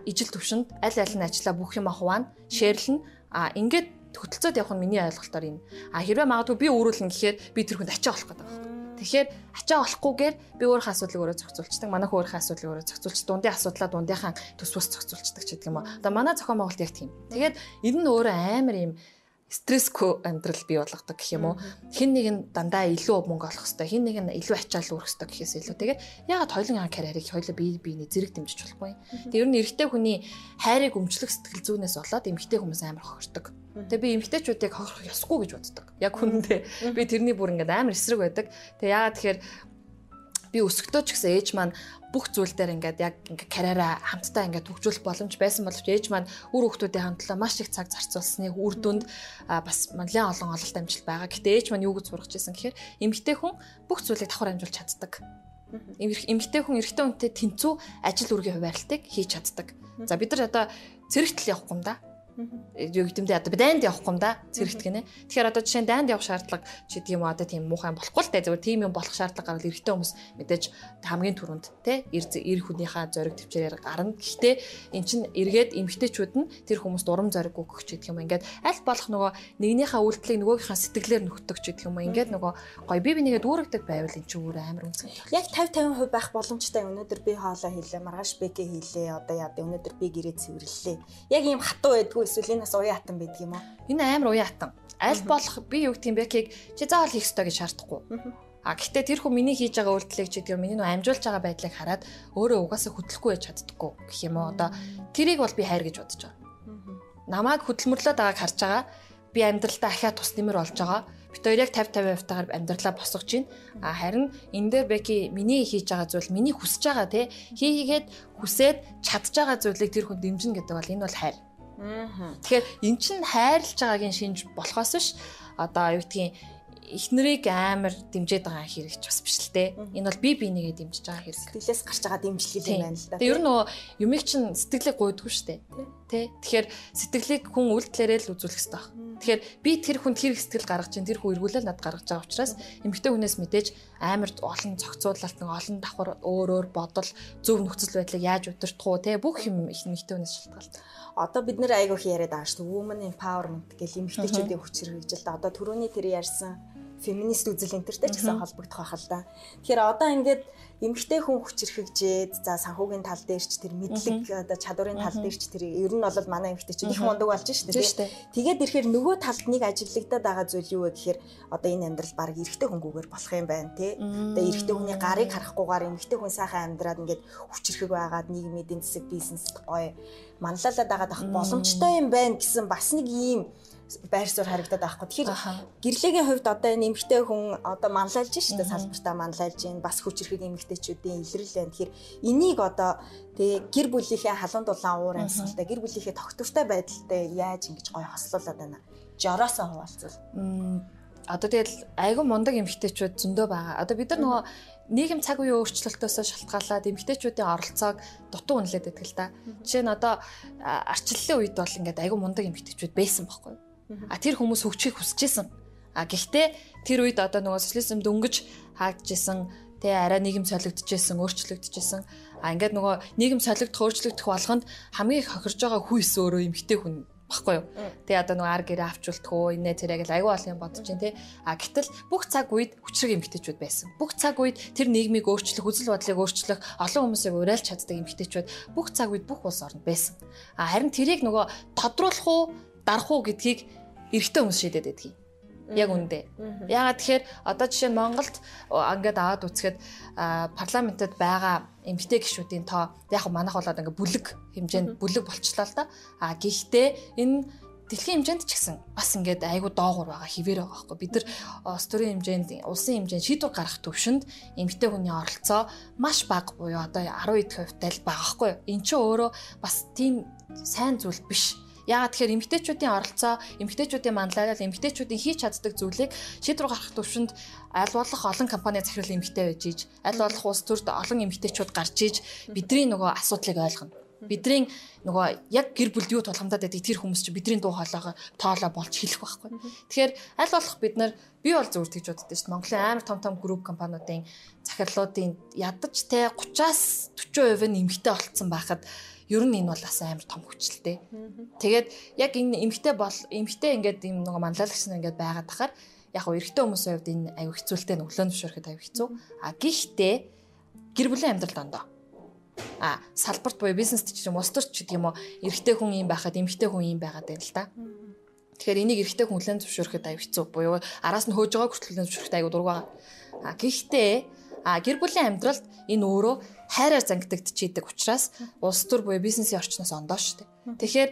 Speaker 4: ижил төвшөнд, аль аль нь ажиллаа бүх юм ахваана, шеэрлэн а ингээд хөтөлцөөд явах нь миний ойлголтоор юм. А хэрвээ магадгүй би өөрүүлнэ гэхээр би тэр хүнд ачаа олох гэдэг байна. Тэгэхээр ачаа олохгүйгээр би өөрийнхөө асуудлыг өөрөө зохицуулцдаг. Манайх өөрийнхөө асуудлыг өөрөө зохицуулж, дундын асуудлаа дундынхаа төс бус зохицуулцдаг ч гэдэг юм уу. Одоо манай зохион байгуулалт яг тийм. Тэгээд энэ нь өөрөө амар юм стрессгүй амьдрал бий болгодог гэх юм уу. Хин нэг нь дандаа илүү мөнгө олох хэвээр, хин нэг нь илүү ачаал үүрэх хэвээр гэхээс илүү. Тэгээд ягаад хоёулын карьерийг хоёулаа бие биений зэрэг дэмжиж болохгүй. Тэгээд ер нь эрэгтэй хүний хайрыг өмчлөх сэтгэл зүйнээс болоод эмэгтэй хүмүүс амар хохирдог. Тэгээ би эмэгтэйчүүдийг хохирох ёсгүй гэж боддог. Яг хүндээ би тэрний бүр ингээд амар эсрэг байдаг. Тэгээ ягаад тэгэхээр би өсгөлтөө ч гэсэн ээж маань бүх зүйл дээр ингээд яг ингээд карьераа хамтдаа ингээд хөгжүүлэх боломж байсан боловч ээж маань үр хүүхдүүдийн хамтлаа маш их цаг зарцуулсныг үр дүнд бас нэлээд олон ололт амжилт байгаа. Гэтэ ээж маань юу гэж сургаж ирсэн гэхээр эмэгтэй хүн бүх зүйлийг давхар амжуулж чаддаг. Эмэгтэй хүн эрэгтэй хүнтэй тэнцүү ажил үргийн хуваарлтыг хийж чаддаг. За бид нар одоо цэрэгтэл явахгүй юм да юу гэмдээ одоо дайнд явахгүй юм да зэрэгт гинэ. Тэгэхээр одоо жишээ нь дайнд явах шаардлага ч гэдэг юм одоо тийм муухай болохгүй л дээ зөвхөн тийм юм болох шаардлага гарвал эрэгтэй хүмүүс мэдээж хамгийн түрүүнд те эр хүнийхээ зориг төвчээр гарна. Гэхдээ эн чин эргээд эмгтээчүүд нь тэр хүмүүст урам зориг өгөх ч гэдэг юм. Ингээд аль болох нөгөө нэгнийхээ үйлдэлийг нөгөөгийнхээ сэтгэлээр нөхдөг ч гэдэг юм. Ингээд нөгөө гоё би бинийгээ дүүрэгдэг байвал эн чинь өөр амар үнцгэн.
Speaker 3: Яг 50 50% байх боломжтой өнөөдөр би хоолоо хийлээ, маргааш бэкэ хийлээ, одоо яа өнөөдөр би гэрээ цэвэрлэлээ. Яг ийм хатуу байдгүй эсвэл энэ бас уян хатан байдаг юм уу?
Speaker 4: Энэ амар уян хатан. Аль болох би юу гэх юм бэ кийг чи заавал хийх ёстой гэж шаардахгүй. А гэхдээ тэр хүн миний хийж байгаа үйлдэлийг ч гэдэг юм миний нөө амжуулж байгаа байдлыг хараад өөрөө угаасаа хөдлөхгүй байж чаддаггүй гэх юм уу. Одоо тэрийг бол би хайр гэж бодож байгаа. Намайг хөдөлмөрлөөд байгааг харж байгаа. Би амьдралдаа ахиа тус нэмэр болж байгаа. Бид хоёр яг 50 50 тавтагаар амьдралаа босгож байна. А харин энэ дээр Бэки миний хийж байгаа зүйл миний хүсэж байгаа те хийгээд хүсээд чадж байгаа зүйлийг тэр хүн дэмжинэ гэдэг бол энэ бол хайр. Тэгэхээр эн чинь хайрлаж байгаагийн шинж болохоос биш одоо юу гэдгийг эхнэрийг амар дэмжиж байгаа хэрэгч бас биш л те. Энэ бол би бинийгээ дэмжиж байгаа хэрэг.
Speaker 3: Сэтгэлээс гарч байгаа дэмжлэг юм байна л да.
Speaker 4: Тэгээ ер нь нөгөө юмыг чинь сэтгэлээ гойдгүй шүү дээ. Тэ. Тэгэхээр сэтгэлийг хүн үйлдэлээрээ л үзүүлэх хэрэгтэй байна. Тэгэхээр би тэр хүнд хэрэг сэтгэл гаргаж чинь тэр хүн эргүүлэл над гаргаж байгаа учраас эмэгтэй хүнээс мэдээж амар олон зохицуулалт нэг олон давхар өөр өөр бодол зөв нөхцөл байдлыг яаж удирдах уу те бүх юм их эмэгтэй хүнээс шалтгаалдаг
Speaker 3: одоо бид нэр айгуух яриад байгаа шүү. Women empowerment гэх эмэгтэйчүүдийн хүч хэрэгжилт. Одоо түрүүний тэр ярьсан феминист үзэл энтертэй ч гэсэн холбогдох байх л да. Тэгэхээр одоо ингээд эмэгтэй хүн хүч хэрхэгжээд за санхүүгийн тал дээр ч тэр мэдлэг одоо чадварын тал дээр ч тэр ер нь бол манай эмэгтэйчүүд их мундаг болж шүү дээ. Тэгээд ирэхээр нөгөө талд нэг ажиглагдаад байгаа зүйл юу вэ гэхээр одоо энэ амьдрал баг эрэгтэй хөнгүүгээр болох юм байна тий. Одоо эрэгтэй хүний гарыг харахгүйгээр эмэгтэй хүн сайхан амьдраад ингээд хүч хэрхэг байгаад нийгмийн эдийн засаг бизнест гоё манлайлаад байгаа дах боломжтой юм байна гэсэн бас нэг ийм байр суурь харагдаад байхгүй. Тэгэхээр гэрлэгийн хувьд одоо энэ эмэгтэй хүн одоо манлайлж штэ салбартаа манлайлж гин бас хүч хэрхэг эмэгтэйчүүдийн илрэл байна. Тэгэхээр энийг одоо тэгээ гэр бүлийнхээ халуун дулаан уур амьсгалтай гэр бүлийнхээ тогтвортой байдалтай яаж ингэж гоё хослуулад байна. Жороосоо хуваалцвал.
Speaker 4: Одоо тэгэл айгүй мундаг эмэгтэйчүүд зөндөө байгаа. Одоо бид нар нөгөө нийгэм цаг үеийн өөрчлөлтөөс шалтгаалаад эмэгтэйчүүдийн оролцоог дутуу үнэлээд байдаг л да. Жишээ нь одоо арчлалын үед бол ингээд айгүй мундаг эмэгтэйчүүд байсан байхгүй юу? А тэр хүмүүс хөгжихийг хүсэж исэн. А гэхдээ тэр үед одоо нөгөө социализм дөнгөж хаагдчихсан тэ арай нийгэм солигдчихсэн, өөрчлөгдчихсэн. А ингээд нөгөө нийгэм солигдох, өөрчлөгдөх болгонд хамгийн их хохирж байгаа хүйс өөрөө эмгтэй хүн баггүй юу. Тэгээ одоо нөгөө ар гэрээ авчулдах уу, инээ тэрэг л аюу олон юм бодож чинь тэ. А гэтэл бүх цаг үед хүчрэг эмгтээчүүд байсан. Бүх цаг үед тэр нийгмийг өөрчлөх, үзэл бодлыг өөрчлөх, олон хүмүүсийг уриалж чаддаг эмгтээчүүд бүх цаг үед бүх улс оронд байсан. А харин тэрийг нөгөө тодруулах уу, дарах уу гэдгийг эрэгтэй хүмүүс шийдээд байдгийг. Яг үндэ. Ягаад тэгэхээр одоо жишээ нь Монголд ингээд аваад үцхэд парламентэд байгаа эмгтэй гишүүдийн тоо яг манайх болоод ингээд бүлэг хэмжээнд бүлэг болчлаа л да. А гэхдээ энэ дэлхийн хэмжээнд ч гэсэн бас ингээд айгүй доогуур байгаа хിവэр байгаа байхгүй бид нар улс төрийн хэмжээнд улсын хэмжээнд шийдвэр гаргах төвшөнд эмгтэй хүний оролцоо маш бага буюу одоо 12% тай л байгаа байхгүй эн чинь өөрөө бас тийм сайн зүйл биш Яагаад тэгэхээр эмэгтэйчүүдийн оролцоо, эмэгтэйчүүдийн манлайлал, эмэгтэйчүүдийн хийж чаддаг зүйлийг шийдвэр гаргах төвшөнд аль болох олон компани захирал эмэгтэй байж иж, аль болох улс төрд олон эмэгтэйчүүд гарч иж бидний нөгөө асуудлыг ойлгоно бидний нөгөө яг гэр бүлд юу тулгамдаад байдаг тэр хүмүүс чинь бидний дуу хоолойгоо тоолоо болж хэлэх байхгүй. Тэгэхээр аль болох бид нар би бол зөв тэгж боддоо шүү дээ. Монголын амар том том групп компаниудын захирлуудын ядаж те 30-аас 40% нь эмэгтэй болцсон байхад ер нь энэ бол бас амар том хүчлээ. Тэгээд яг энэ эмгтэй бол эмгтэй ингээд юм нэг манлайлагч нар ингээд байгаад тахаар яг гоо эрэгтэй хүмүүсийн хувьд энэ аюу хэцүүлтэй нөглөөнд зөвшөөрөхөд аюу хэцүү. А гэхдээ гэр бүлийн амьдрал дондоо а салбарт буюу бизнест ч юм уу устөрч гэдэг юм уу эрэгтэй хүн юм байхад эмэгтэй хүн юм байгаад байна л да. Тэгэхээр энийг эрэгтэй хүн хүлэн зөвшөөрөхөд аюу хэцүү буюу араас нь хөөж байгаа хүртэл зөвшөөрөхөд аюу дург байгаа. А гэхдээ а гэр бүлийн амьдралд энэ өөрөө хайраар зангидагдчихийдэг учраас улс төр буюу бизнесийн орчноос ондоо шүү дээ. Тэгэхээр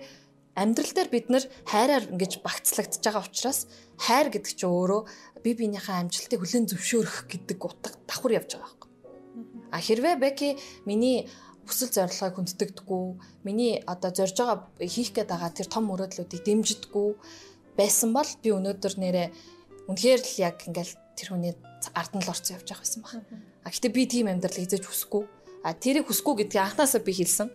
Speaker 4: амьдрал дээр бид нар хайраар ингэж багцлагдж байгаа учраас хайр гэдэг чинь өөрөө бие биенийхээ амжилтыг хүлээн зөвшөөрөх гэдэг утга давхар явж байгаа байхгүй. А хэрвээ Беки миний хүсэл зорилгыг хүнддэгдэггүй, миний одоо зорж байгаа хийх гээд байгаа тэр том мөрөөдлүүдийг дэмждэггүй байсан бол би өнөөдөр нэрээ үнэхээр л яг ингээл тэр хүний ард нь л орцсон явж байгаа байсан баг. А гэтээ би тийм амьдрал эзэж хүсэхгүй. А тэрийг хүсэхгүй гэдгийг анханасаа би хэлсэн.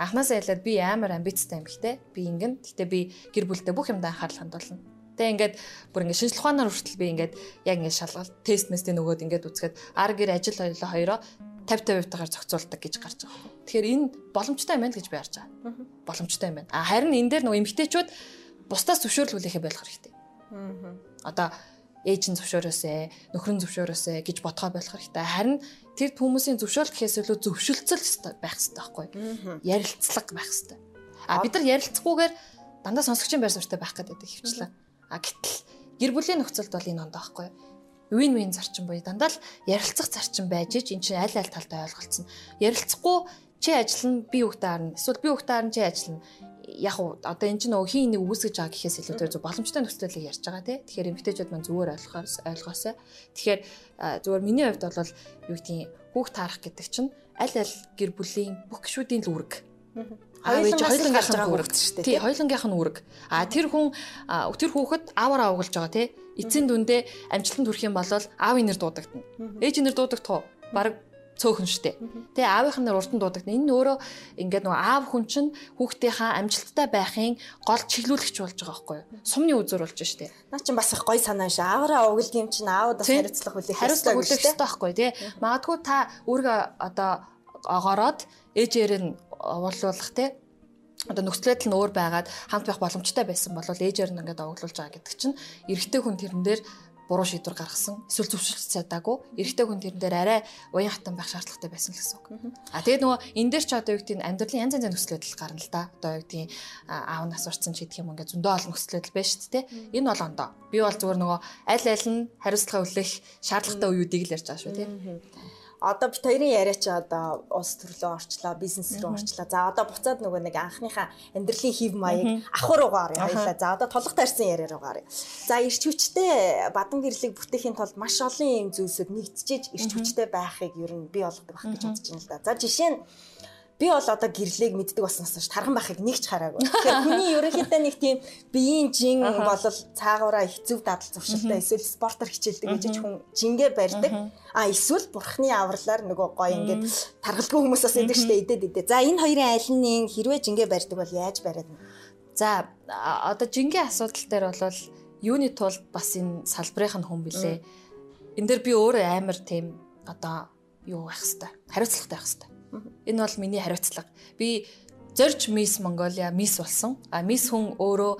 Speaker 4: Анханасаа хэлээд би амар амбицтай юм хтэй. Би ингэн. Гэтээ би гэр бүлдээ бүх юмдаа анхаарал хандуулна. Тэ ингээд бүр ингээд шинжлэх ухаанаар хүртэл би ингээд яг ингээд шалгалт тест мэстийн нөгөөд ингээд үзгээд ар гэр ажил хоёроо 50 50 таваар зохицуулдаг гэж гарч байгаа. Тэгэхээр энэ боломжтой юм байна гэж би харж байгаа. Боломжтой юм байна. А харин энэ дээр нөгөө эмгтээчүүд бусдаас зөвшөөрлүүлэхээ болох хэрэгтэй. Одоо ээж нь зөвшөөрөөсэй, нөхөр нь зөвшөөрөөсэй гэж бодгоо болох хэрэгтэй. Харин тэр хүмүүсийн зөвшөөрөл гэхээс илүү зөвшөлтсөл байх хэрэгтэй байхгүй юу? Ярилцлага байх хэрэгтэй. А бид нар ярилцахгүйгээр дандаа сонсогчийн байр суурьтай байх гэдэг хөвчлээ. А гэтэл гэр бүлийн нөхцөлд бол энэ ондоо байхгүй юу? win win зарчим буюу дандаа л ярилцах зарчим байж ич эн чинь аль аль талтай ойлголцсон. Ярилцахгүй чи ажиллана би хүүхдээ харна. Эсвэл би хүүхдээ харна чи ажиллана. Яг уу одоо эн чинь нөгөө хин нэг үүсгэж байгаа гэхээс илүүтэй зөв боломжтой нөхцөлийг ярьж байгаа тий. Тэгэхээр эмгтээчүүд маань зүгээр ойлгохоор ойлгоосаа. Тэгэхээр зүгээр миний хувьд бол юу гэдгийг хүүхд таарах гэдэг чинь аль аль гэр бүлийн бүх гишүүдийн л үүрэг.
Speaker 3: Хоёуланг хоёулангийнх нь үүрэг шүү дээ.
Speaker 4: Тий, хоёулангийнх нь үүрэг. А тэр хүн тэр хүүхэд аавараа угалж байгаа тий эцсийн дүндээ амжилтанд хүрэх юм бол аавын нэр дуудагдана. Ээж нэр дуудагдах уу? Бараг цөөхөн штэ. Тэгээ аавынх нь урд нь дуудагдана. Энэ өөрөө ингээд нөгөө аав хүн чинь хүүхдийнхаа амжилттай байхын гол чиглүүлэгч болж байгаа байхгүй юу? Сумны үзүр болж штэ.
Speaker 3: Наа чинь бас их гой санаа ш. Аавараа угилд юм чинь аавд бас хариуцлага үлээх
Speaker 4: хариуцлага үлээх хэрэгтэй байхгүй тий. Магадгүй та өөргөө одоо огороод ээжээр нь уулуулах тий одоо нөхцөлөд нь өөр байгаад хамт байх боломжтой байсан бол ээжээр нь ингээд овоглуулж байгаа гэдэг чинь эрэгтэй хүн тэрэн дээр буруу шийдвэр гаргасан эсвэл зөвшөөрч чадаагүй эрэгтэй хүн тэрэн дээр арай уян хатан байх шаардлагатай байсан л гэсэн үг. А тэгээд нөгөө энэ дээр ч одоо юу гэдэг нь амьдралын янз янзын нөхцөлөд гарна л да. Одоо юу гэдэг нь аав нас урцсан ч гэх юм ингээд зөндөө олон нөхцөлөд байна шүү дээ. Энэ бол ондоо. Би бол зүгээр нөгөө аль аль нь хариуцлага хүлээх шаардлагатай үеүүдийг л ярьж байгаа шүү тийм
Speaker 3: одоо бит хоёрын яриа чи одоо улс төрлөө орчлоо, бизнес рүү орчлоо. За одоо буцаад нөгөө нэг анхныхаа амьдралын хев маяг ахвар угаар хоёлаа. За одоо толгох тарьсан яриа руугаар. За ирч хүчтэй бадан гэрлийг бүтээхийн тулд маш олон юм зүйлсүүд нэгтжиж ирч хүчтэй байхыг ер нь би олгодог байх гэж бодож байна л да. За жишээ нь би бол одоо гэрлийг мэддэг болсноос хойш тархан байхыг нэг ч хараагүй. Тэгэхээр хүний ерөнхийдөө нэг тийм биеийн жин бол цаагаараа их зөв дадал зуршилтай эсвэл спортоор хичээлдэг гэж хүн жингээ барьдаг. А эсвэл бурхны авралаар нөгөө гоё ингээд таргалгүй хүмүүс бас идэг штэ идэд идэ. За энэ хоёрын аль нь хэрвээ жингээ барьдаг бол яаж бариад вэ?
Speaker 4: За одоо жингээ асуудал дээр бол юуны тулд бас энэ салбарын хүн билээ. Энд дээр би өөрөө амар тийм одоо юу байх хэвээр хариуцлагатай байх хэвээр Энэ бол миний хариуцлага. Би зорж Miss Mongolia Miss болсон. А Miss хүн өөрөө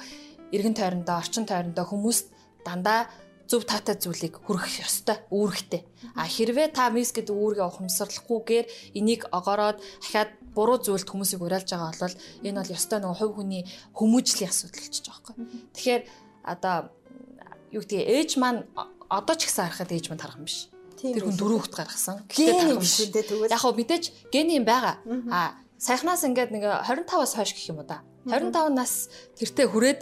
Speaker 4: эргэн тойрондоо, орчин тойрондоо хүмүүст дандаа зөв таатай зүйлийг хүргэх ёстой, үүрэгтэй. А хэрвээ та Miss гэдэг үүргээ ухамсарлахгүйгээр энийг огороод ахаад буруу зүйлд хүмүүсийг уриалж байгаа бол энэ бол ёстой нэг хувь хүний хүмүүжлийн асуудал байгаа байхгүй. Тэгэхээр одоо юу гэдэг ээж маань одоо ч гэсэн харахад ээж маань тарах юм биш Тэр хүн дөрөв хүүхэд гаргасан.
Speaker 3: Гэхдээ тарах биш дээ тэгвэл.
Speaker 4: Яг хөө мэдээж гений юм байгаа. А сайхнаас ингээд нэг 25-аас хойш гэх юм уу да. 25 нас тэртээ хүрээд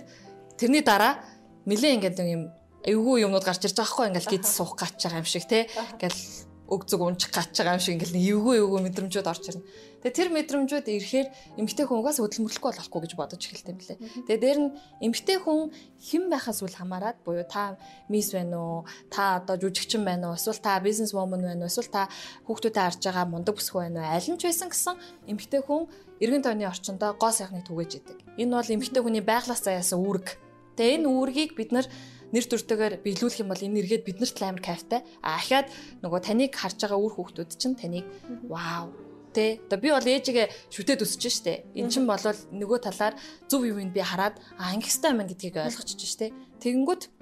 Speaker 4: тэрний дараа нилээ ингээд нэг юм эвгүй юмнууд гарч ирж байгаа хгүй ингээл гид суух гач байгаа юм шиг те. Ингээл өг зүг унчих гач байгаа юм шиг ингээл эвгүй эвгүй мэдрэмжүүд орж ирнэ. Тэгээ тэр мэдрэмжүүд ирэхээр эмгтэй хүн угаас хөдөлмөрлөхгүй болохгүй гэж бодож эхэлтэй юм лээ. Тэгээ дээр нь эмгтэй хүн хэн байхаас үл хамааран буюу та мисс байна уу? Та одоо жүжигчин байна уу? Эсвэл та бизнес вумен байна уу? Эсвэл та хүүхдүүдэд харж байгаа мундаг бүсгүй байна уу? Аль нь ч байсан гэсэн эмгтэй хүн эргэн тойрны орчиндөө гоо сайхныг түгэж идэг. Энэ бол эмгтэй хүний байглаас заяасан үүрэг. Тэгээ энэ үүргийг бид нар нэр төртөөр биелүүлэх юм бол энэ эргээд биднэрт амар кайфтай. А ахаад нөгөө таныг харж байгаа үр хүүхдүүд чинь таныг вау Тэ. Одоо би бол ээжигээ шүтээд өсөж штэ. Эн чин болол нөгөө талаар зөв юм би хараад а ангистай юм гэдгийг ойлгочих штэ. Тэгэнгүүт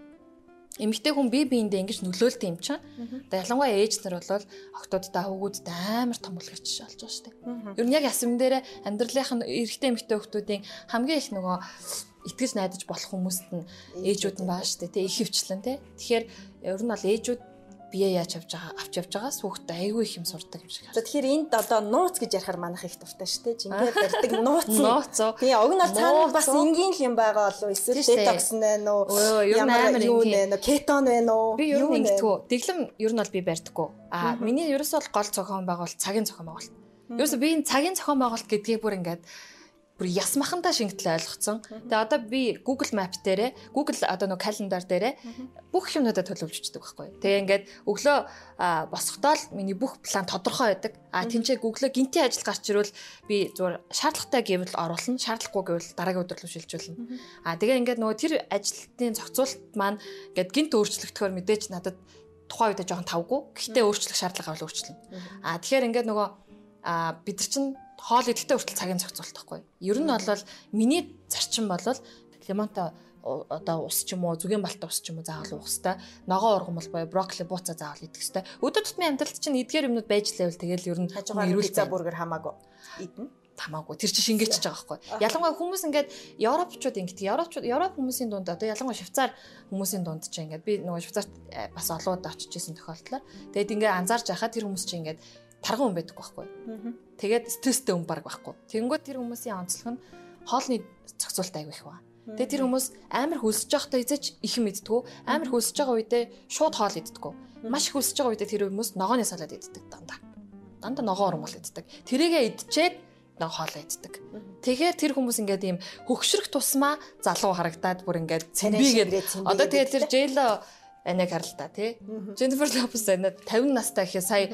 Speaker 4: эмэгтэй хүн бие биендээ ингэж нөлөөлт юм чинь. Одоо ялангуяа ээж нар бол октоодтай хөвгүүдтэй амар том үлгэрч болж байгаа штэ. Ер нь яг ясам дээр амьдралынх нь эрэгтэй эмэгтэй хүмүүсийн хамгийн их нөгөө итгэж найдаж болох хүмүүст нь ээжүүд нь баа штэ. Тэ их хөвчлэн тэ. Тэгэхээр ер нь бол ээжүүд бие яаж авч байгаа авч явж байгаас хүүхдээ айгүй их юм сурдаг юм шиг
Speaker 3: тэгэхээр энд одоо нууц гэж ярихаар манайх их дуртай шүү дээ. Жингээр барьдаг нууц.
Speaker 4: Нууц уу?
Speaker 3: Тэгээ уг нь цаана бас энгийн л юм байгаа болов? Эсвэл детокс нэ нөө
Speaker 4: амар
Speaker 3: юу нэ нөө кетон вэ нөө
Speaker 4: Би ер
Speaker 3: юу
Speaker 4: нь ингэдэггүй. Дэглэм ер нь бол би барьдаггүй. Аа миний ерөөсөө бол гол зохион байгуул цагийн зохион байгуулалт. Ерөөсөө би энэ цагийн зохион байгуулалт гэдгийг бүр ингээд бүр ясмахандаа шингэтлээ ойлгоцсон. Тэгээ одоо би Google Map дээрээ Google одоо нөгөө календар дээрээ бүх юмнуудаа төлөвлөж өгчдөг байхгүй. Тэгээ ингээд өглөө босохдоо л миний бүх план тодорхой байдаг. А тэнцээ Google-ө гинтийн ажил гарч ирвэл би зүгээр шаардлагатай гэвэл оруулна, шаардлагагүй гэвэл дараагийн өдөр рүү шилжүүлнэ. А тэгээ ингээд нөгөө тэр ажилтны зохицуулалт маань ингээд гинт өөрчлөгдөхөөр мэдээж надад тухайн үедээ жоохон тавгүй. Гэхдээ өөрчлөх шаардлага бол өөрчлөнө. А тэгэхээр ингээд нөгөө а бид нар чинь хоол идэлтэй хүртэл цагийн зохицуулалт байхгүй. Ер нь бол миний зарчим бол лимонтой одоо ус ч юм уу зүгийн балтай ус ч юм уу заавал уух хэвээр ногоо ургамал боё брокколи бууцаа заавал идэх хэвээр өдөр тутмын амьдралд чинь эдгээр юмнууд байж лээвэл тэгэл ер нь эрүүл байна.
Speaker 3: бургер хамаагүй. Идэн.
Speaker 4: тамаагүй тэр чинь шингээчж байгаа байхгүй. Ялангуяа хүмүүс ингээд европчууд ингээд европчууд европ хүмүүсийн дунд одоо ялангуяа швейцар хүмүүсийн дунд чинь ингээд би нөгөө швейцарт э, бас олон удаа очиж исэн тохиолдлоо. Тэгэд ингээд анзаарч байхад тэр хүмүүс чинь ингээд тарган хүн байдаг байхгүй. Тэгээд стресстэй хүн баг байхгүй. Тэнгүүд тэр хүмүүсийн онцлог нь хоолны зохицуулт аяг их ба. Тэгээд тэр хүмүүс амар хөлсөж байхдаа эзэж их юм иддгүү. Амар хөлсөж байгаа үедээ шууд хоол иддгүү. Маш их хөлсөж байгаа үедээ тэр хүмүүс ногооны салаад иддэг дандаа. Дандаа ногоо урмал иддэг. Тэрийгэ идчихэд нэг хоолоо иддэг. Тэгэхээр тэр хүмүүс ингээд ийм хөгшрөх тусмаа залуу харагдаад бүр ингээд цэмбигээд одоо тэгээд тэр. Джейло аниг харлаа тий. Jennifer Lopez анаа 50 настай гэхээ сая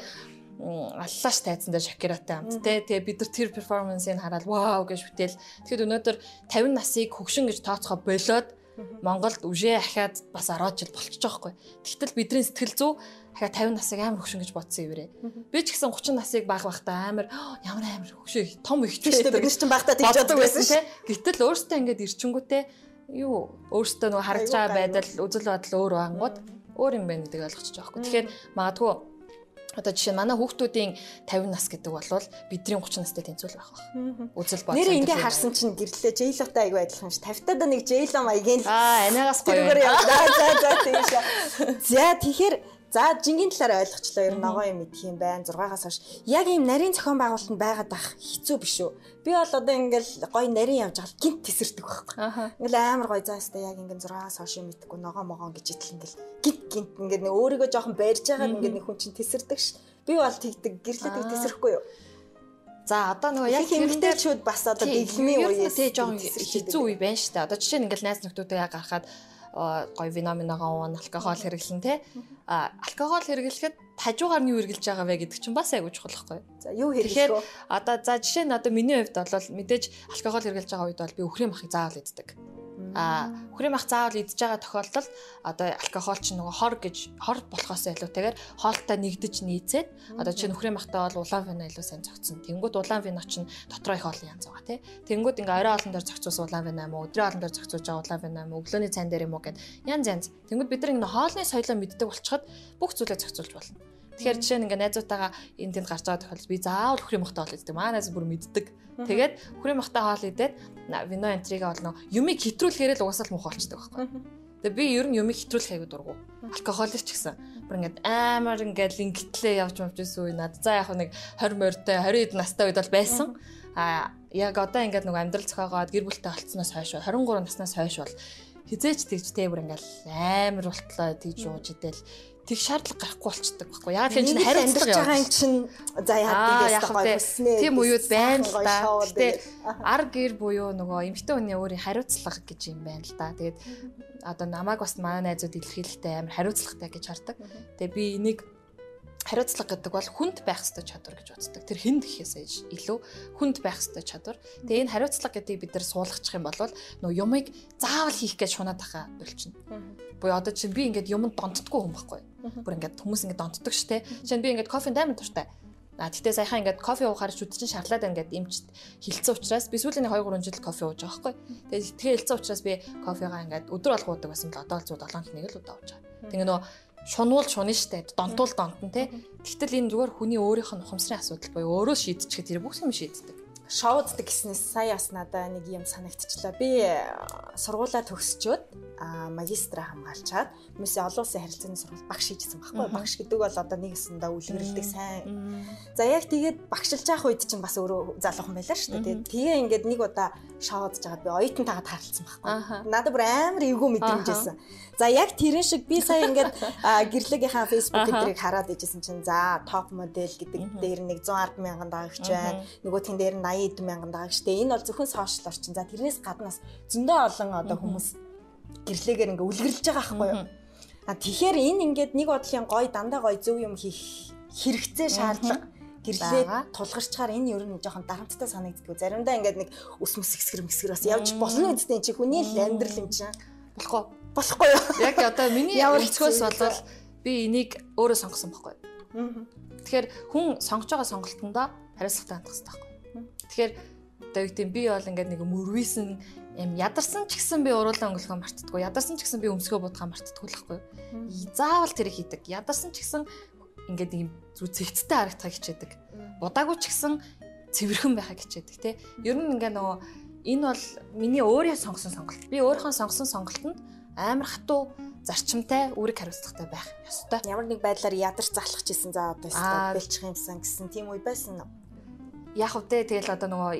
Speaker 4: аллааш тайцсан дээр Шакиратай хамт тий. Тэгээ бид нар тэр перформансыг хараад вау гэж бүтээл. Тэгэхэд өнөөдөр 50 насыг хөгшин гэж тооцохоо болоод Монголд үжээ ахаад бас 10 жил болчихж байгаа хгүй. Тэгтэл бидний сэтгэл зүй ахаа 50 насыг амар хөгшин гэж бодсон юм бэ. Би ч гэсэн 30 насыг баг багтаа амар "Оо, ямар амар хөгшөө том ихтэй
Speaker 3: Тийш дээ бид чинь багтаа тэгж боддог байсан шүү.
Speaker 4: тий. Гэтэл өөртөө ингээд ирчингүүтээ юу өөртөө нөгөө харж байгаа байдал үзэл бодол өөр бангууд өөр юм байна гэдгийг ойлгочих жоохгүй. Тэгэхээр магадгүй одоо жишээ нь манай хүүхдүүдийн 50 нас гэдэг бол бидний 30 настай тэнцвэл байх байх. Үзэл бодол.
Speaker 3: Нэр ингээ харсан чинь гэрлээ Джейлотой айгу адилхан ш. 50-таад нэг Джейло маягийн л
Speaker 4: аа анаагаас гоё.
Speaker 3: За за за тийм шээ. За тэгэхээр За жингийн талаар ойлгочлоо ер нь ногоо юм идэх юм байна 6-аас хойш. Яг ийм нарийн зохион байгуулалтанд байгаад ах хэцүү биш үү? Би бол одоо ингээл гоё нарийн явж байгаа гинт тесэрдэг байхгүй. Ингээл амар гоё заастаа яг ингээд 6-аас хойш юм идэхгүй ногоо могоо гэж идэл ингээл гинт гинт ингээд нэг өөрийгөө жоохон барьж байгаа ингээд нэг хүн чинь тесэрдэг ш. Би бол тэгдэг гэрлээдэг тесрэхгүй юу?
Speaker 4: За одоо нөгөө яг
Speaker 3: Яг хэмжээчүүд бас одоо дэглэмийн үеэс
Speaker 4: тий жоохон хэцүү үе байна шүү дээ. Одоо жишээ нь ингээл найз нөхдөдөө гарахад гоё виноминогоо уун алкогол хэрэглэн те алкогол хэрэглэхэд хажуугаар нь юу хэрэглэж байгаа вэ гэдэг чинь бас айгуу чухал байхгүй.
Speaker 3: За юу хэрэглэх вэ?
Speaker 4: одоо за жишээ нь одоо миний хувьд бол мэдээж алкогол хэрэглэж байгаа үед бол би өхрийн махыг заавал иддэг. А өхрийн мах заавал идж байгаа тохиолдолд одоо алкогол чинь нөгөө хор гэж хор болохоос илүүтэйгээр хоолтой нэгдэж нийцээд одоо чинь өхрийн махтай бол улаан вино илүү сайн зохицсон. Тэнгүүд улаан вино чинь дотроо их олон янз байгаа тий. Тэнгүүд ингээ орой олон дээр зохицуулсан улаан вино юм уу, өдрийн олон дээр зохицуулж байгаа улаан вино юм уу, өглөөний цайн дээр юм уу гэд янз янз. Тэнгүүд бид нар ингээ хоолны соёлоо мэддэг болчиход бүх зүйлээ зохицуулж болно. Тэгэхээр жишээ нь ингээ найзуудтайгаа энэ тэнд гарч байгаа тохиолдолд би заавал өхрийн махтай хоол иддэг. Манай найз бүр мэддэг. Тэгээд өхрийн махтай хоол идээд вино энтрига болно. Юмыг хэтрүүлэхээр л угсаал муухай болчихдог байхгүй. Тэгээ би ер нь юмыг хэтрүүлэх аягүй дургу. Алкоголч ч гэсэн. Бүр ингээд амар ингээд лингтлээ явж мовж исэн үе над. За яг нэг 20 морьтой 20 хэд настай үед бол байсан. А яг одоо ингээд нэг амьдрал зохиогоод гэр бүлтэй болцсноос хойш 23 наснаас хойш бол хизээч тэгж тэ бүр ингээд амар болтлоо тэгж ууж идэл тэг шаардлага гарахгүй болчдөг байхгүй. Яг тэр чинь хариуцлага
Speaker 3: амьдарч байгаа юм чинь за
Speaker 4: тэ.
Speaker 3: хүснэ.
Speaker 4: Тийм үеуд байна л да. Гэтэ ар гэр буюу нөгөө эмэгтэй хүний өөрийн хариуцлага гэж юм байна л да. Тэгээд одоо намайг бас манай найзууд илэрхийлэлтэй амар хариуцлагатай гэж хардаг. Тэгээ би энийг хариуцлага гэдэг бол хүнд байх ёстой чадвар гэж боддог. Тэр хүнд гэхээс илүү хүнд байх ёстой чадвар. Тэгээ энэ хариуцлага гэдгийг бид нар суулгачих юм бол нөгөө юмыг заавал хийх гэж шунаад байгаа болчихно. Буюу одоо чинь би ингээд юмд донтдгүй хүн байхгүй. Бүр ингээд хүмүүс ингээд донтдог штэ. Жишээ нь би ингээд кофе даймond туртай. А тэгтээ саяхан ингээд кофе уухаар шүд чинь шарлаад ингээд эмчт хилцэн учраас би сүүлийн 2 3 жил кофе ууж байгаа байхгүй. Тэгээ тэгээ хилцэн учраас би кофегаа ингээд өдөр алга уудаг байсан бол одоо л зүү 7 хоног л удаа ууж байгаа. Тэгээ нөө шунуул шунна штэ донтуул донтон те. Тэгтэл энэ зүгээр хүний өөрийнх нь ухамсарын асуудал боёо өөрөө шийдчихэд тэр бүх юм шийддэг.
Speaker 3: Шоуддаг гэснээс сая бас надаа нэг юм санагдчихлаа. Би сургуулаа төгсчөөд магистра хамгаалчаад хүмүүсээ олон улсын харилцааны сургууль багш хийжсэн байхгүй. Багш гэдэг бол одоо нэг өсөндөө үлгэрлдэг сайн. За яг тэгээд багшилж явах үед чинь бас өөрөө залуухан байлаа шүү дээ. Тэгээ ингээд нэг удаа шоудж жагаад би оюутантайгаа тааралцсан байхгүй. Надад бүр амар эвгүй мэдрэмжсэн. За яг тэрэн шиг би сая ингээд гэрлэгийнхаа Facebook гэдрийг хараад ижсэн чинь за топ модель гэдэг дээр нэг 110 мянган дагагч байна. Нөгөөх нь дээр 80 мянган дагагчтэй. Энэ бол зөвхөн сошиал орчин. За тэрнээс гаднаас зөндөө олон одоо хүмүүс гэрлэгээр ингээ үлгэрлж байгаа байхгүй юу? А тэгэхээр энэ ингээд нэг бодлын гой дандаа гой зөв юм хийх хэрэгцээ шаардлага гэрлээ тулгарчаар энэ ер нь жоохон дарамттай санагддаг. Заримдаа ингээд нэг ус мөс хэсгэр мэсгэр бас явж болно үстэй чи хүний л амьдрал юм чинь.
Speaker 4: Болохгүй
Speaker 3: болохгүй юу?
Speaker 4: Яг одоо миний өнцгөөс бол би энийг өөрөө сонгосон байхгүй. Тэгэхээр хүн сонгож байгаа сонголтондоо хариуцлагатай хандах хэрэгтэй. Тэгэхээр одоо юу гэдэг би бол ингээд нэг мөрвийсэн юм ядарсан ч гэсэн би уруулаа өнгөлөхөө мартдаггүй. Ядарсан ч гэсэн би өмсгөө будгаа мартдаггүй л байхгүй. Заавал тэр хийдэг. Ядарсан ч гэсэн ингээд ийм зүг зэгцтэй харагдахыг хичээдэг. Будаагүй ч гэсэн цэвэрхэн байхыг хичээдэг тий. Ер нь ингээд нөгөө энэ бол миний өөрөө сонгосон сонголт. Би өөрийнхөө сонгосон сонголтод амар хатуу зарчимтай үүрэг хариуцлагатай байх ёстой.
Speaker 3: Ямар нэг байдлаар ядарч залхаж исэн за одоо бэлчих юмсан гэсэн тийм үе байсан уу?
Speaker 4: Яг уу те тэгэл одоо нөгөө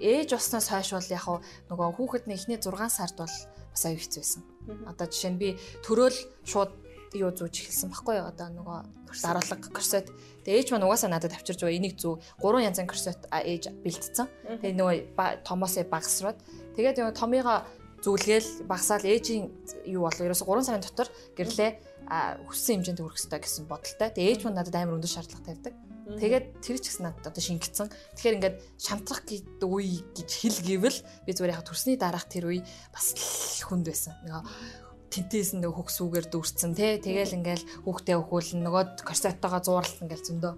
Speaker 4: ээж усноос хойш бол яг нөгөө хүүхэд нь эхний 6 сард бол бас аюу хэцүү байсан. Одоо жишээ нь би төрөөл шууд юу зүүж эхэлсэн баггүй юу одоо нөгөө даруулга корсет. Тэгээ ээж маань угаасаа надад авчирж байгаа энийг зүү гурван янзын корсет ээж бэлдсэн. Тэгээ нөгөө томоосоо багсраад тэгээд нөгөө томыгоо зүглгээл багсаал ээжийн юу болов ерөөсө 3 сарын дотор гэрлээ хүссэн хэмжээнд хүрэх хэрэгтэй гэсэн бодолтой. Тэгээ ээж маань надад амар өндөр шаардлага тавьдаг. Тэгээд тэр ч гэсэн надад одоо шингэцэн. Тэгэхээр ингээд шантрах гэдэг үе гэж хэл гэвэл би зүгээр яг төрсний дараах тэр үе бас хүнд байсан. Нөгөө тентээс нэг хөгсүүгээр дүүрсэн тий. Тэгэл ингээл хүүхдээ өхүүлэн нөгөө корсеттойгоо зууралт ингээл зөндөө.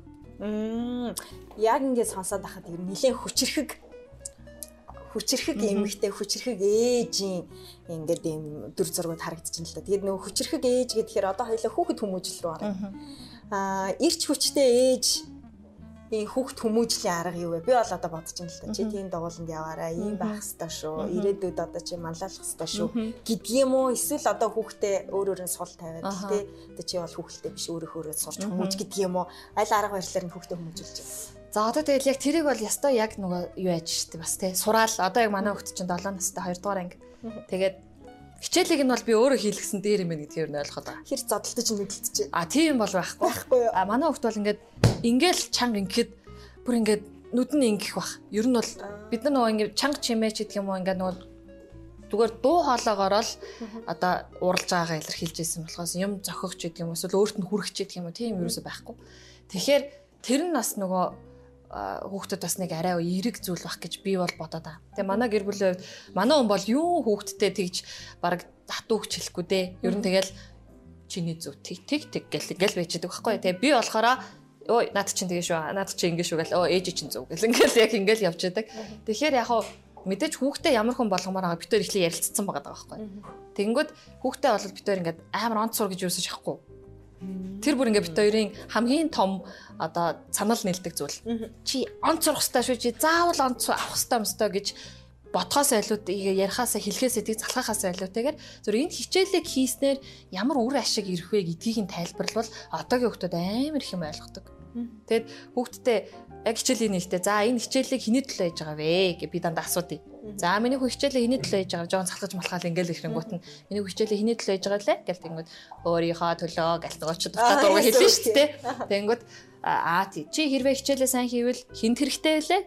Speaker 3: Яг ингээд сонсоод байхад ер нь нэлээд хүчрэхэг хүчрэхэг эмэгтэй хүчрэхэг ээжийн ингээд ийм дүр зургууд харагдаж байна л да. Тэгээд нөгөө хүчрэхэг ээж гэхээр одоо хоёлаа хүүхэд хүмүүжил рүү орно. Аа ирч хүчтэй ээж ийм хүүхд хүмүүжлийн арга юу вэ? Би бол одоо бодож байна л да. Чи тийм дагууланд яваарай, ийм байх хэвээр шүү. Ирээдүйд одоо чи манлайлах хэвээр шүү. Гэдг юм уу? Эсвэл одоо хүүхдээ өөр өөр нь сул тавиад тий. Одоо чи бол хүүхэлтэй биш өөрөө өөрөө сурч хүмүүж юм уу? Аль арга барилаар нь хүүхдээ хүмүүжүүлж байна.
Speaker 4: За одоо тэгэл яг тэрийг бол ястай яг нөгөө юу яаж штэ бас тий сураал одоо яг манай хөлт чинь 7 настай 2 дугаар анги. Тэгээд хичээлийг нь бол би өөрөө хийлгсэн дээр юм байна гэдгээр нь ойлгоод байгаа.
Speaker 3: Хэр зодтолтож мэдлэлтэж.
Speaker 4: А тийм бол байхгүй.
Speaker 3: Байхгүй юу.
Speaker 4: А манай хөлт бол ингээд ингээл чанга ингээд бүр ингээд нүд нь ингэх бах. Ер нь бол бид нар нөгөө ингээд чанга чимээ ч гэдэг юм уу ингээд нөгөө зүгээр дуу хоолоогоор л одоо уралж байгаагаа илэрхийлж ирсэн болохоос юм зохигч гэдэг юм эсвэл өөрт нь хүрэх ч гэдэг юм уу тийм юу өсө байхгүй. Тэгэхээр тэр нь бас нөгөө хүүхдэд бас нэг арай эерэг зүйл бах гэж би бол бодоод байгаа. Тэгээ манай гэр бүлийн хувьд манай хүн бол юу хүүхдтэй тэгж баг хатуу хүч хэлэхгүй дээ. Ер нь тэгэл чиний зүв тэг тэг тэг гэл ингээл байждаг байхгүй. Тэгээ би болохоор өө над чинь тэгээ шүү. Над чинь ингэ шүү гэл өө ээж чинь зүв гэл ингээл яг ингээл явж байдаг. Тэгэхээр яг хаа мэдээж хүүхдээ ямар хүн болгомоор байгаа битээр ихлэ ярилцсан байгаа байхгүй. Тэгэнгүүт хүүхдээ бол битээр ингээд амар онцсуур гэж юусаж ахгүй Тэр бүр ингээ бит хоёрын хамгийн том одоо санал нийлдэг зүйл. Чи онц сурах хэрэгтэй шүү. Чи заавал онц авах хэрэгтэй юмстай гэж ботхоос айлууд ярихаасаа хэлхээс эдийг залхахаас айлуутайгаар зөв энэ хичээлийг хийснээр ямар үр ашиг ирэх вэ гэдгийг нь тайлбарлавал одоогийн хүмүүс амар их юм ойлгодог. Тэгэд хүүхдтэй яг хичээлийн нэгтээ за энэ хичээлийг хэний төлөө хийж байгаа вэ гэж би дандаа асуудыг. За миний хүү хичээлээ хэний төлөө хийж байгаа жоон салгаж малхаал ингээл ихэнгүүт нь миний хүү хичээлээ хэний төлөө хийж байгаа лээ гэл тэнгүүд өөрийнхөө төлөө гэл нөгөөч дуртай дурга хэлнэ шүү дээ. Тэнгүүд аа тий чи хэрвээ хичээлээ сайн хийвэл хинт хэрэгтэй лээ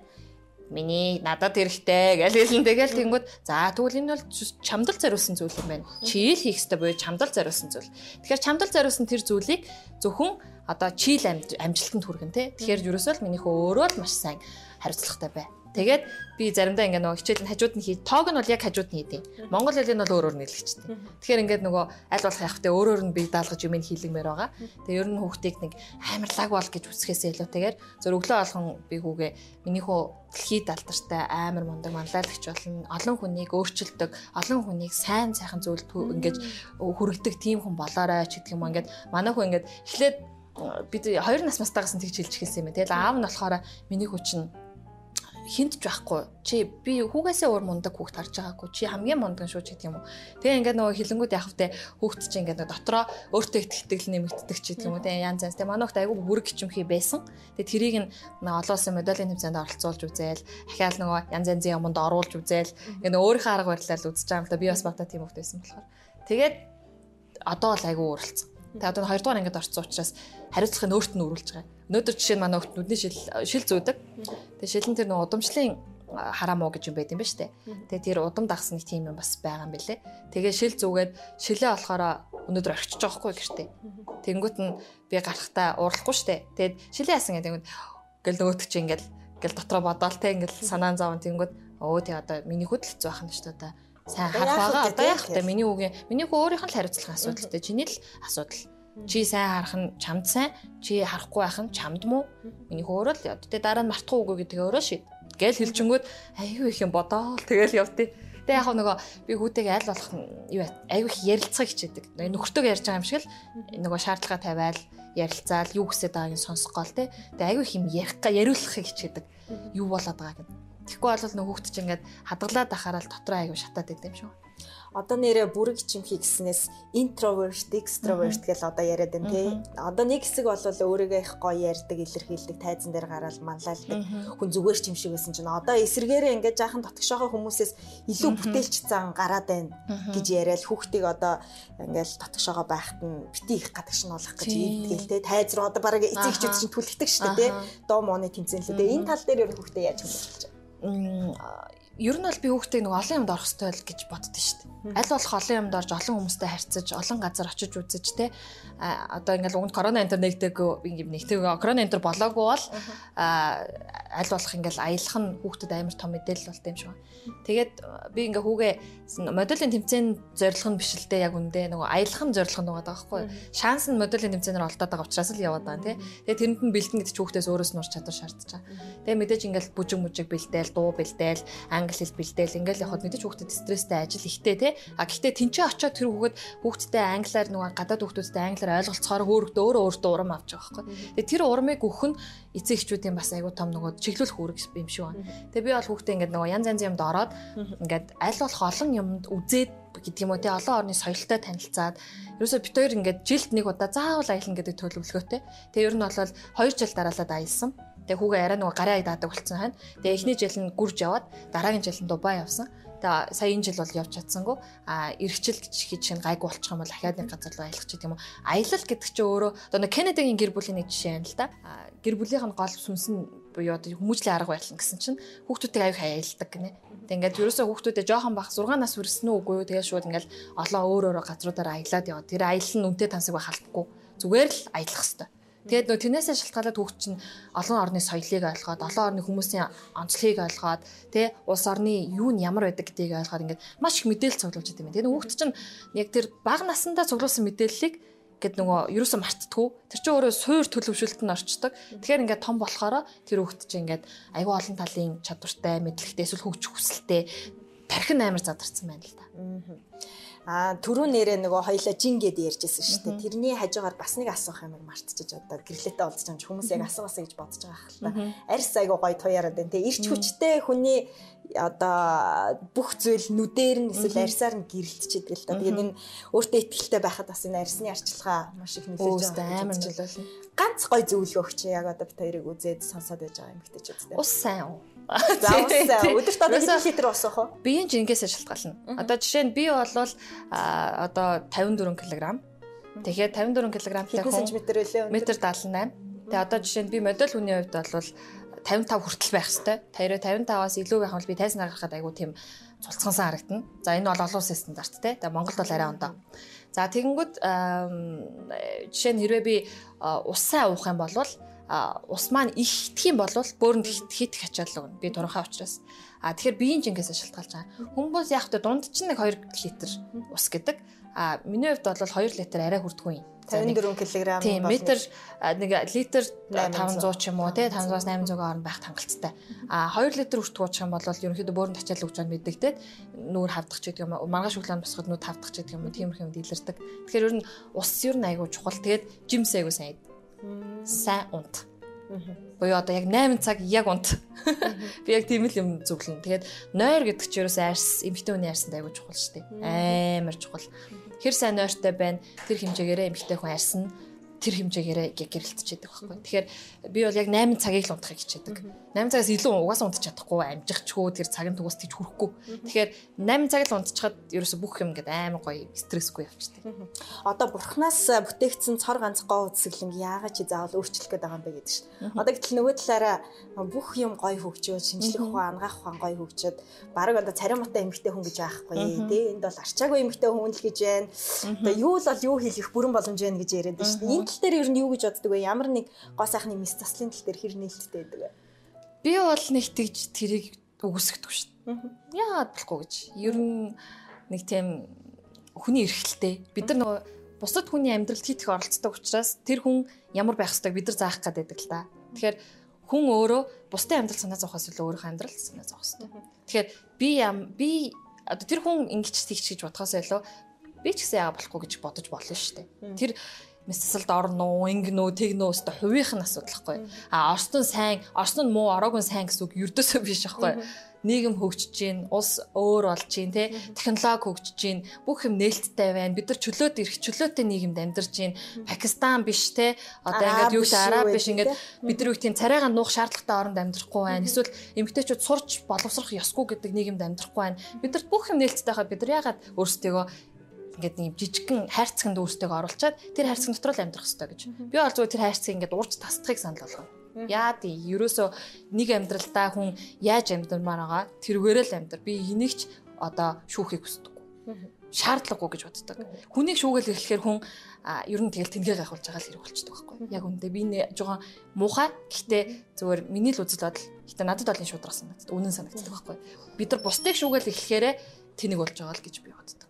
Speaker 4: миний надад хэрэгтэй гэж хэлэн тэгэл тэнгүүд за тэгвэл энэ бол чамдал зориулсан зүйл юм байна. Чи л хийх ёстой буюу чамдал зориулсан зүйл. Тэгэхээр чамдал зориулсан тэр зүйлийг зөвхөн одоо чийл амжилтанд хүргэн те. Тэгэхээр ерөөсөө л минийхөө өөрөө л маш сайн хариуцлагатай бай. Тэгээд би заримдаа ингээ нөгөө хичээл нь хажууд нь хий. Тоог нь бол яг хажууд нь хийдэг. Монгол хэлийг нь бол өөрөөр нийлэгчтэй. Тэгэхээр ингээд нөгөө аль болох явах те өөрөөр нь би даалгаж юм хийлгмээр байгаа. Тэгээ ер нь хүүхдийг нэг амар лаг бол гэж үсгэхээс илүүтэйгээр зөв өглөө алхан би хүүгээ минийхөө дэлхийд алдартай амар мундаг манлайлагч болно. Олон хүнийг өөрчилдөг, олон хүнийг сайн сайхан зүйл ингээд хүргэдэг тийм хүн болоорой ч гэдэг юм. Ингээд манай хүн ингээд эхлээд бид хоёр нас мастаагаас нь тэгж хэлж эхэлсэн юм. Тэгэл аав нь болохоор миний хүчин хинтж байхгүй. Чи би хүүгээсээ өөр мундаг хүүхд харж байгаагүй. Чи хамгийн мундаг шүү ч гэдэг юм уу. Тэгээ ингээд нөгөө хилэнгүүд яг хвтэ хүүхд чи ингээд дотроо өөртөө итгэл нэмэгддэг ч гэдэг юм уу. Тэгээ янз янз. Тэгээ манайхт айгүй бүрэг гिचмхий байсан. Тэгээ тэрийг нь олон улсын медалийн тэмцээнд оролцуулж үзээл. Ахаал нөгөө янз янзын юмд оруулж үзээл. Ингээд өөрийнхөө арга барилаар үзэж байгаа юм л да. Би бас багтаа тийм хүүхд байсан болохоор. Тэгээд одоо л айгүй өөрлөцсөн. Тэгээ одоо 2 дугаар ангид орсон учраас хариуцлагыг өөрт нь өрүүлж байгаа. Өнөөдөр жишээ нь манай хөлт нүдний шил шил зүүдэг. Тэгээ шилэн тэр нэг удамшлын хараа муу гэж юм байт юм ба штэ. Тэгээ тэр удам дагсан нэг тийм юм бас байгаа юм бэлээ. Тэгээ шил зүгээд шилээ болохоор өнөөдөр орчиж байгаа хгүй гэртээ. Тэнгүүт нь би гарахтаа уурлахгүй штэ. Тэгээд шилээ яасан гэдэг нь гэл нөгөөтг чи ингээл гэл дотроо бодоол те ингээл санаан зовн тэнгүүт өө тий одоо миний хөдөл хэцүү байх нь штэ одоо сайн харах байгаа. Одоо яах вэ? Миний үгийн миний хөө өөрийнх нь л хариуцлага асуудалтай. Чиний л асуудал. Чи сайн харах нь чамд сайн, чи харахгүй байх нь чамд муу. Миний хөө өөрөө л одоо дараа нь мартах уугүй гэдэг өөрөө шийд. Гээл хэлчингүүд аюу их юм бодоол тэгэл явтыг. Тэгээ яг нөгөө би хүүтэйг аль болох юу аюу их ярилцах хичээдэг. Нөхөртөөгөө ярьж байгаа юм шиг л нөгөө шаардлага тавиал ярилцаал юу гэсэд байгааг нь сонсох гол те. Тэгээ аюу их юм ярих га яриулахыг хичээдэг. Юу болоод байгааг нь Тэгэхгүй бол нөх хүүхд чинь ингээд хадгалаад ахаараа л дотроо аягүй шатаад идэм шүү.
Speaker 3: Одоо нэрээ бүрэг чимхий гэснээс introvert, extrovert гэж одоо яриад байна тий. Одоо нэг хэсэг бол өөрийгөө их гоё ярьдаг, илэрхийлдэг, тайзан дээр гараад манлайлдаг. Хүн зүгээр ч юм шиг байсан чинь одоо эсэргээрээ ингээд жаахан дотгошоогоо хүмүүсээс илүү бүтээлч зан гараад байна гэж яриад хүүхдийг одоо ингээд дотгошоогоо байхад нь бити их гадагш нь болох гэж ийдгээл тий. Тайз руу одоо бараг эцэг эхчүүд чинь түлхдэг шүү дээ тий. Доо мооны тэмцээнлээ. Тэгээ энэ тал дээр ер нь хүүхдээ яаж хөндлөж
Speaker 4: ер нь бол би хүүхдээ нэг олон юмд орох хэрэгтэй л гэж боддоо шүү дээ. Аль болох олон юмд орж олон хүмүүстэй харьцаж, олон газар очиж үзэж те одоо ингээл угд корона энтер нэгдэг юм нэгдэг корона энтер болоогүй бол аль болох ингээл аялах нь хүүхдэд амар том мэдээлэл болт юм шиг байна. Тэгээд би ингээ хүүгээ модулийн тэмцээний зорилго нь биш л дээ яг үндэ нөгөө аялах нь зорилго нь байгаа байхгүй. Шанс нь модулийн тэмцээнээр олдоод байгаа учраас л яваад байгаа тий. Тэгээд тэрэнд нь бэлдэн гэдэг хүүхдээс өөрөөс нуур чадвар шаардж байгаа. Тэгээд мэдээж ингээл бүжиг мүжиг бэлдээл, дуу бэлдээл, англи хэл бэлдээл ингээл явахад мэдээж хүүхдэд стресстэй ажил ихтэй тий. А гэхдээ тэнцээ очиод тэр хүүхэд хүүхдтэй англиар нөгөө гадаад хүүхдүүдтэй англиар ойлголцохоор өөрөдөө өөрөө өөртөө урам авч байгаа байхгүй. Тэгээд тэр урамыг өгөх нь эцэг эхчүүдийн бас айгүй том нөгөө чиглүүлэх үүрэг юм шиг байна. Тэгээ би бол хүүхдээ ингээд нөгөө янз янзын юмд ороод ингээд аль болох олон юмд үзээд гэдэг юм уу те олон орны соёлтой танилцаад ерөөсө бит хоёр ингээд жилд нэг удаа заавал аялна гэдэг төлөвлөгөөтэй. Тэгээ ер нь бол 2 жил дараалаад аялсан. Тэгээ хүүгээ арай нөгөө гарын ая даадаг болсон хань. Тэгээ эхний жил нь гүрж яваад дараагийн жил нь Дубай явсан. Тэгээ сая энэ жил бол явж чадсангүй. А эргэжил гэж чинь гайгүй болчих юм бол дахиад нэг газар руу аялах ч гэх юм уу. Аялал гэдэг чинь өөрөө одоо нэг Канадагийн гэр бүлийн нэг жишээ юм л да. Гэр бүлийнх нь гол сүнс нь буюу одоо хүмүүжлийн арга барил гэсэн чинь хүүхдүүдийг аяг хаяалдаг гинэ. Тэг ингээд ерөөсөө хүүхдүүдээ жоохон бах 6 нас хүрсэн үү үгүй юу тэгээ шууд ингээд олон өөр өөр газруудаар аялаад яваа. Тэр аялал нь үнтэй тансаг байхалдаггүй. Зүгээр л аялах хэвээр. Тэгээд нөө тэрнээсээ шалтгаалаад хүүхд чинь олон орны соёлыг ойлгоод, олон орны хүмүүсийн онцлогийг ойлгоод, тэ улс орны юу нь ямар байдаг гэдгийг ойлгоод ингээд маш их мэдээлэл цуглуулж байгаа юм. Тэгээд хүүхд чинь яг тэр бага насандаа цуглуулсан мэдээллийг гэд нөгөө ерөөсөө мартдаггүй. Тэр чинь өөрөө суур төлөвшөлт нь орчдөг. Тэгэхээр ингээд том болохоор тэр хүүхд чинь ингээд аюу олон талын чадвартай, мэдлэгтэй, эсвэл хөгжих хүсэлтэй тархин амар задарсан байна л да.
Speaker 3: Аа түрүү нэрээ нөгөө хоёлаа жин гэд ярьжсэн шүү дээ. Тэрний хажуугаар бас нэг асуух юм марцчих одоо гэрлээтэй олдож байгаа хүмүүс яг асуугаасаа гэж бодож байгаа хэл та. Арьс айгу гой туяараад байна те. Ирч хүчтэй хүний одоо бүх зүйл нүдээр нь эсвэл арьсаар нь гэрэлтчихэд л да. Тэгээд энэ өөртөө ихтэй байхад бас энэ арьсны арчилгаа маш их нөлөөлж
Speaker 4: байгаа. Амар нөлөөлнө.
Speaker 3: Ганц гой зөвлөгөө өгч яг одоо бит хоёрыг үзээд сонсоод байж байгаа юм хтэйчүүд.
Speaker 4: Ус сайн уу?
Speaker 3: За уусаа. Өдөрт одоо хэдэн литр уусах вэ?
Speaker 4: Биеийн жингээс шалтгаална. Одоо жишээ нь би бол одоо 54 кг. Тэгэхээр 54 кг-тай
Speaker 3: хүн сантиметр үлээ.
Speaker 4: Метр 78. Тэгээ одоо жишээ нь би модель хүний хувьд бол 55 хүртэл байх хэвээр. 55-аас илүү байх бол би тайсан гаргахад айгу тийм цулцгансан харагдана. За энэ бол олон улсын стандарт те. Тэгээ Монголд бол арай ондоо. За тэгэнгүүт жишээ нь хэрвээ би усаа уух юм бол ус маань ихдэх юм бол бөөрөнд хит их ачаалал өгнө. Би туранхаа учраас. А тэгэхээр биеийн жингээс шалтгаалж байгаа. Хүмүүс яг та дунд чинь нэг 2 литр ус гэдэг. А миний хувьд бол 2 литр арай хүрдэггүй юм.
Speaker 3: 54 кг
Speaker 4: тийм метр нэг литр 500 ч юм уу тий 500-аас 800 орн байх хангалттай. А 2 литр хүртэх уучих юм бол ерөнхийдөө бөөрөнд ачаал өгч байгаа мэддэгтэй нүүр хавдах ч гэдэг юм уу маргааш шоколад босгоход нүд хавдах ч гэдэг юм уу тиймэрхүү юм дэлэрдэг. Тэгэхээр ер нь ус ер нь айгүй чухал. Тэгээд жимс айгүй сайн сайн унт. Буюу одоо яг 8 цаг яг унт. Би яг тийм л юм зөвлөн. Тэгээд нойр гэдэг чинь ерөөсөө арьс эмхтэй хүний арьсанд аягүй чухал шүү дээ. Амар чухал. Хэр сайн нойртой байна тэр хэмжээгээрээ эмхтэй хүн арьс нь тэр хэмжээгээр гэрэлтчихэд байхгүй. Тэгэхээр би бол яг 8 цагийг л унтахыг хичээдэг. 8 цагаас илүү угаасаа унтчих чадахгүй, амжихчгүй тэр цагийн тугаас тийч хүрэхгүй. Тэгэхээр 8 цаг л унтчихад ерөөсө бүх юм ингээд амар гоё стрессгүй явчихдаг.
Speaker 3: Одоо бурхнаас бүтээгдсэн цор ганц гоо үсгэлэн яагаад чи заавал өөрчлөх гээд байгаа юм бэ гэдэг чинь. Одоо гэтэл нөгөө талаараа бүх юм гоё хөгжөөд шинжлэх ухаан, ангаах ухаан гоё хөгжөөд баг одоо царим мата эмгтэй хүн гэж байхгүй тий. Энд бол арчаагүй эмгтэй хүн л гэж байна. Одоо юу л бол юу хийх бүрэн боломж байна гэж яриад байна шүү дээ тал дээр ер нь юу гэж боддөг вэ? Ямар нэг гоо сайхны мис заслын тал дээр хэр нээлттэй байдаг вэ?
Speaker 4: Би бол нэг тэгж тэрийг үгүйсгдэг шүү дээ. Яагаад болохгүй гэж. Ер нь нэг тийм хүний эрхэлтэй. Бид нар нөгөө бусад хүний амьдралд хит их оролцдог учраас тэр хүн ямар байх ёстойг бид нар заах гэдэг л та. Тэгэхээр хүн өөрөө бусдын амьдрал санаа зовхоос илүү өөрийнхөө амьдрал санаа зовх ёстой. Тэгэхээр би би одоо тэр хүн ингэж тийч гэж бодхоос илүү би ч гэсэн яага болохгүй гэж бодож болно шүү дээ. Тэр мэсэлд орно уу, тэгнэ үү өстө хувийнх нь асуудал хгүй. А Орстон сайн, Орстон муу, ороогүй сайн гэсэн үг юрдөөсөө биш аахгүй. Нийгэм хөгжиж гин, улс өөр болж гин, тэ технологи хөгжиж гин, бүх юм нээлттэй байна. Бид нар чөлөөт ирэх, чөлөөтэй нийгэмд амьдарч гин. Пакистан биш тэ одоо ингээд юу гэдэг араб биш ингээд бид нар юу тийм царайгаа нуух шаардлагатай оронд амьдрахгүй байна. Эсвэл эмгтээчүүд сурч боловсрох ёсгүй гэдэг нийгэмд амьдрахгүй байна. Бид нар бүх юм нээлттэй хаад бид нар ягаад өөрсдөө ингээд нэг жижигхэн хайрцагт өөртөө оруулчаад тэр хайрцаг дотор л амьдрах хэрэгтэй гэж. Би бол зүгээр тэр хайрцаг ингээд урж тасдахыг санал болгоно. Яа тий, ерөөсөө нэг амьдралдаа хүн яаж амьдрмаар байгаа тэрүүгээр л амьдр. Би энийгч одоо шүүхийг хүсдэггүй. Шаардлагагүй гэж боддог. Хүнийг шүүгээл ирэхээр хүн ер нь тэгэл тэнгээ гайхуулж байгаа л хэрэг болчдөг байхгүй. Яг үндэ би нэ жоохон муухай. Гэхдээ зүгээр миний л үзэл бодол. Гэтэ надад бол энэ шудрах санагддаг. Үнэн санагддаг байхгүй. Бид нар бусдыг шүүгээл ирэхээр тэнэг болж байгаа л гэж би боддог.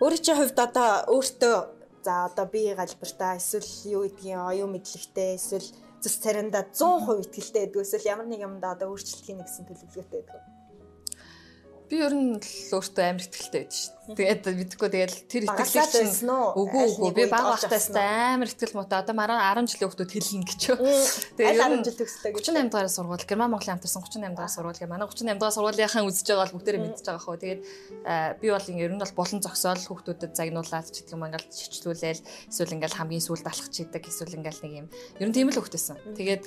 Speaker 3: Өөрийн чинь хувьд одоо өөртөө за одоо би галбартаа эсвэл юу гэдгийг оюун мэдлэгтэй эсвэл зүс царинда 100% ихтэй гэдэг эсвэл ямар нэг юмдаа одоо өөрчлөлт хийнэ гэсэн төлөвлөгөөтэй байдаг.
Speaker 4: Би ер нь л өөртөө амар ихтэй байдаг шүү. Тэгээд мэдхгүй тэгээд тэр итгэлийг чинь үгүй үгүй би баг багтаас амар ихтгэл муутай. Одоо мараа 10 жилийн хүмүүс хэлнэ гэж.
Speaker 3: Тэгээд 10 жил төгслөө
Speaker 4: гэж. 38 дугаар сургууль Герман Монголын хамтарсан 38 дугаар сургууль гэх манай 38 дугаар сургуулийнхаа үзэж байгаа бол бүгдээрээ мэдчихэж байгаа хөө. Тэгээд би бол ер нь бол болон зогсоол хүүхдүүдэд загнуулаад ч гэдэг юм ингээл чичлүүлээл эсвэл ингээл хамгийн сүүлд алхах чийдэг эсвэл ингээл нэг юм. Ер нь тийм л хөвгтэйсэн. Тэгээд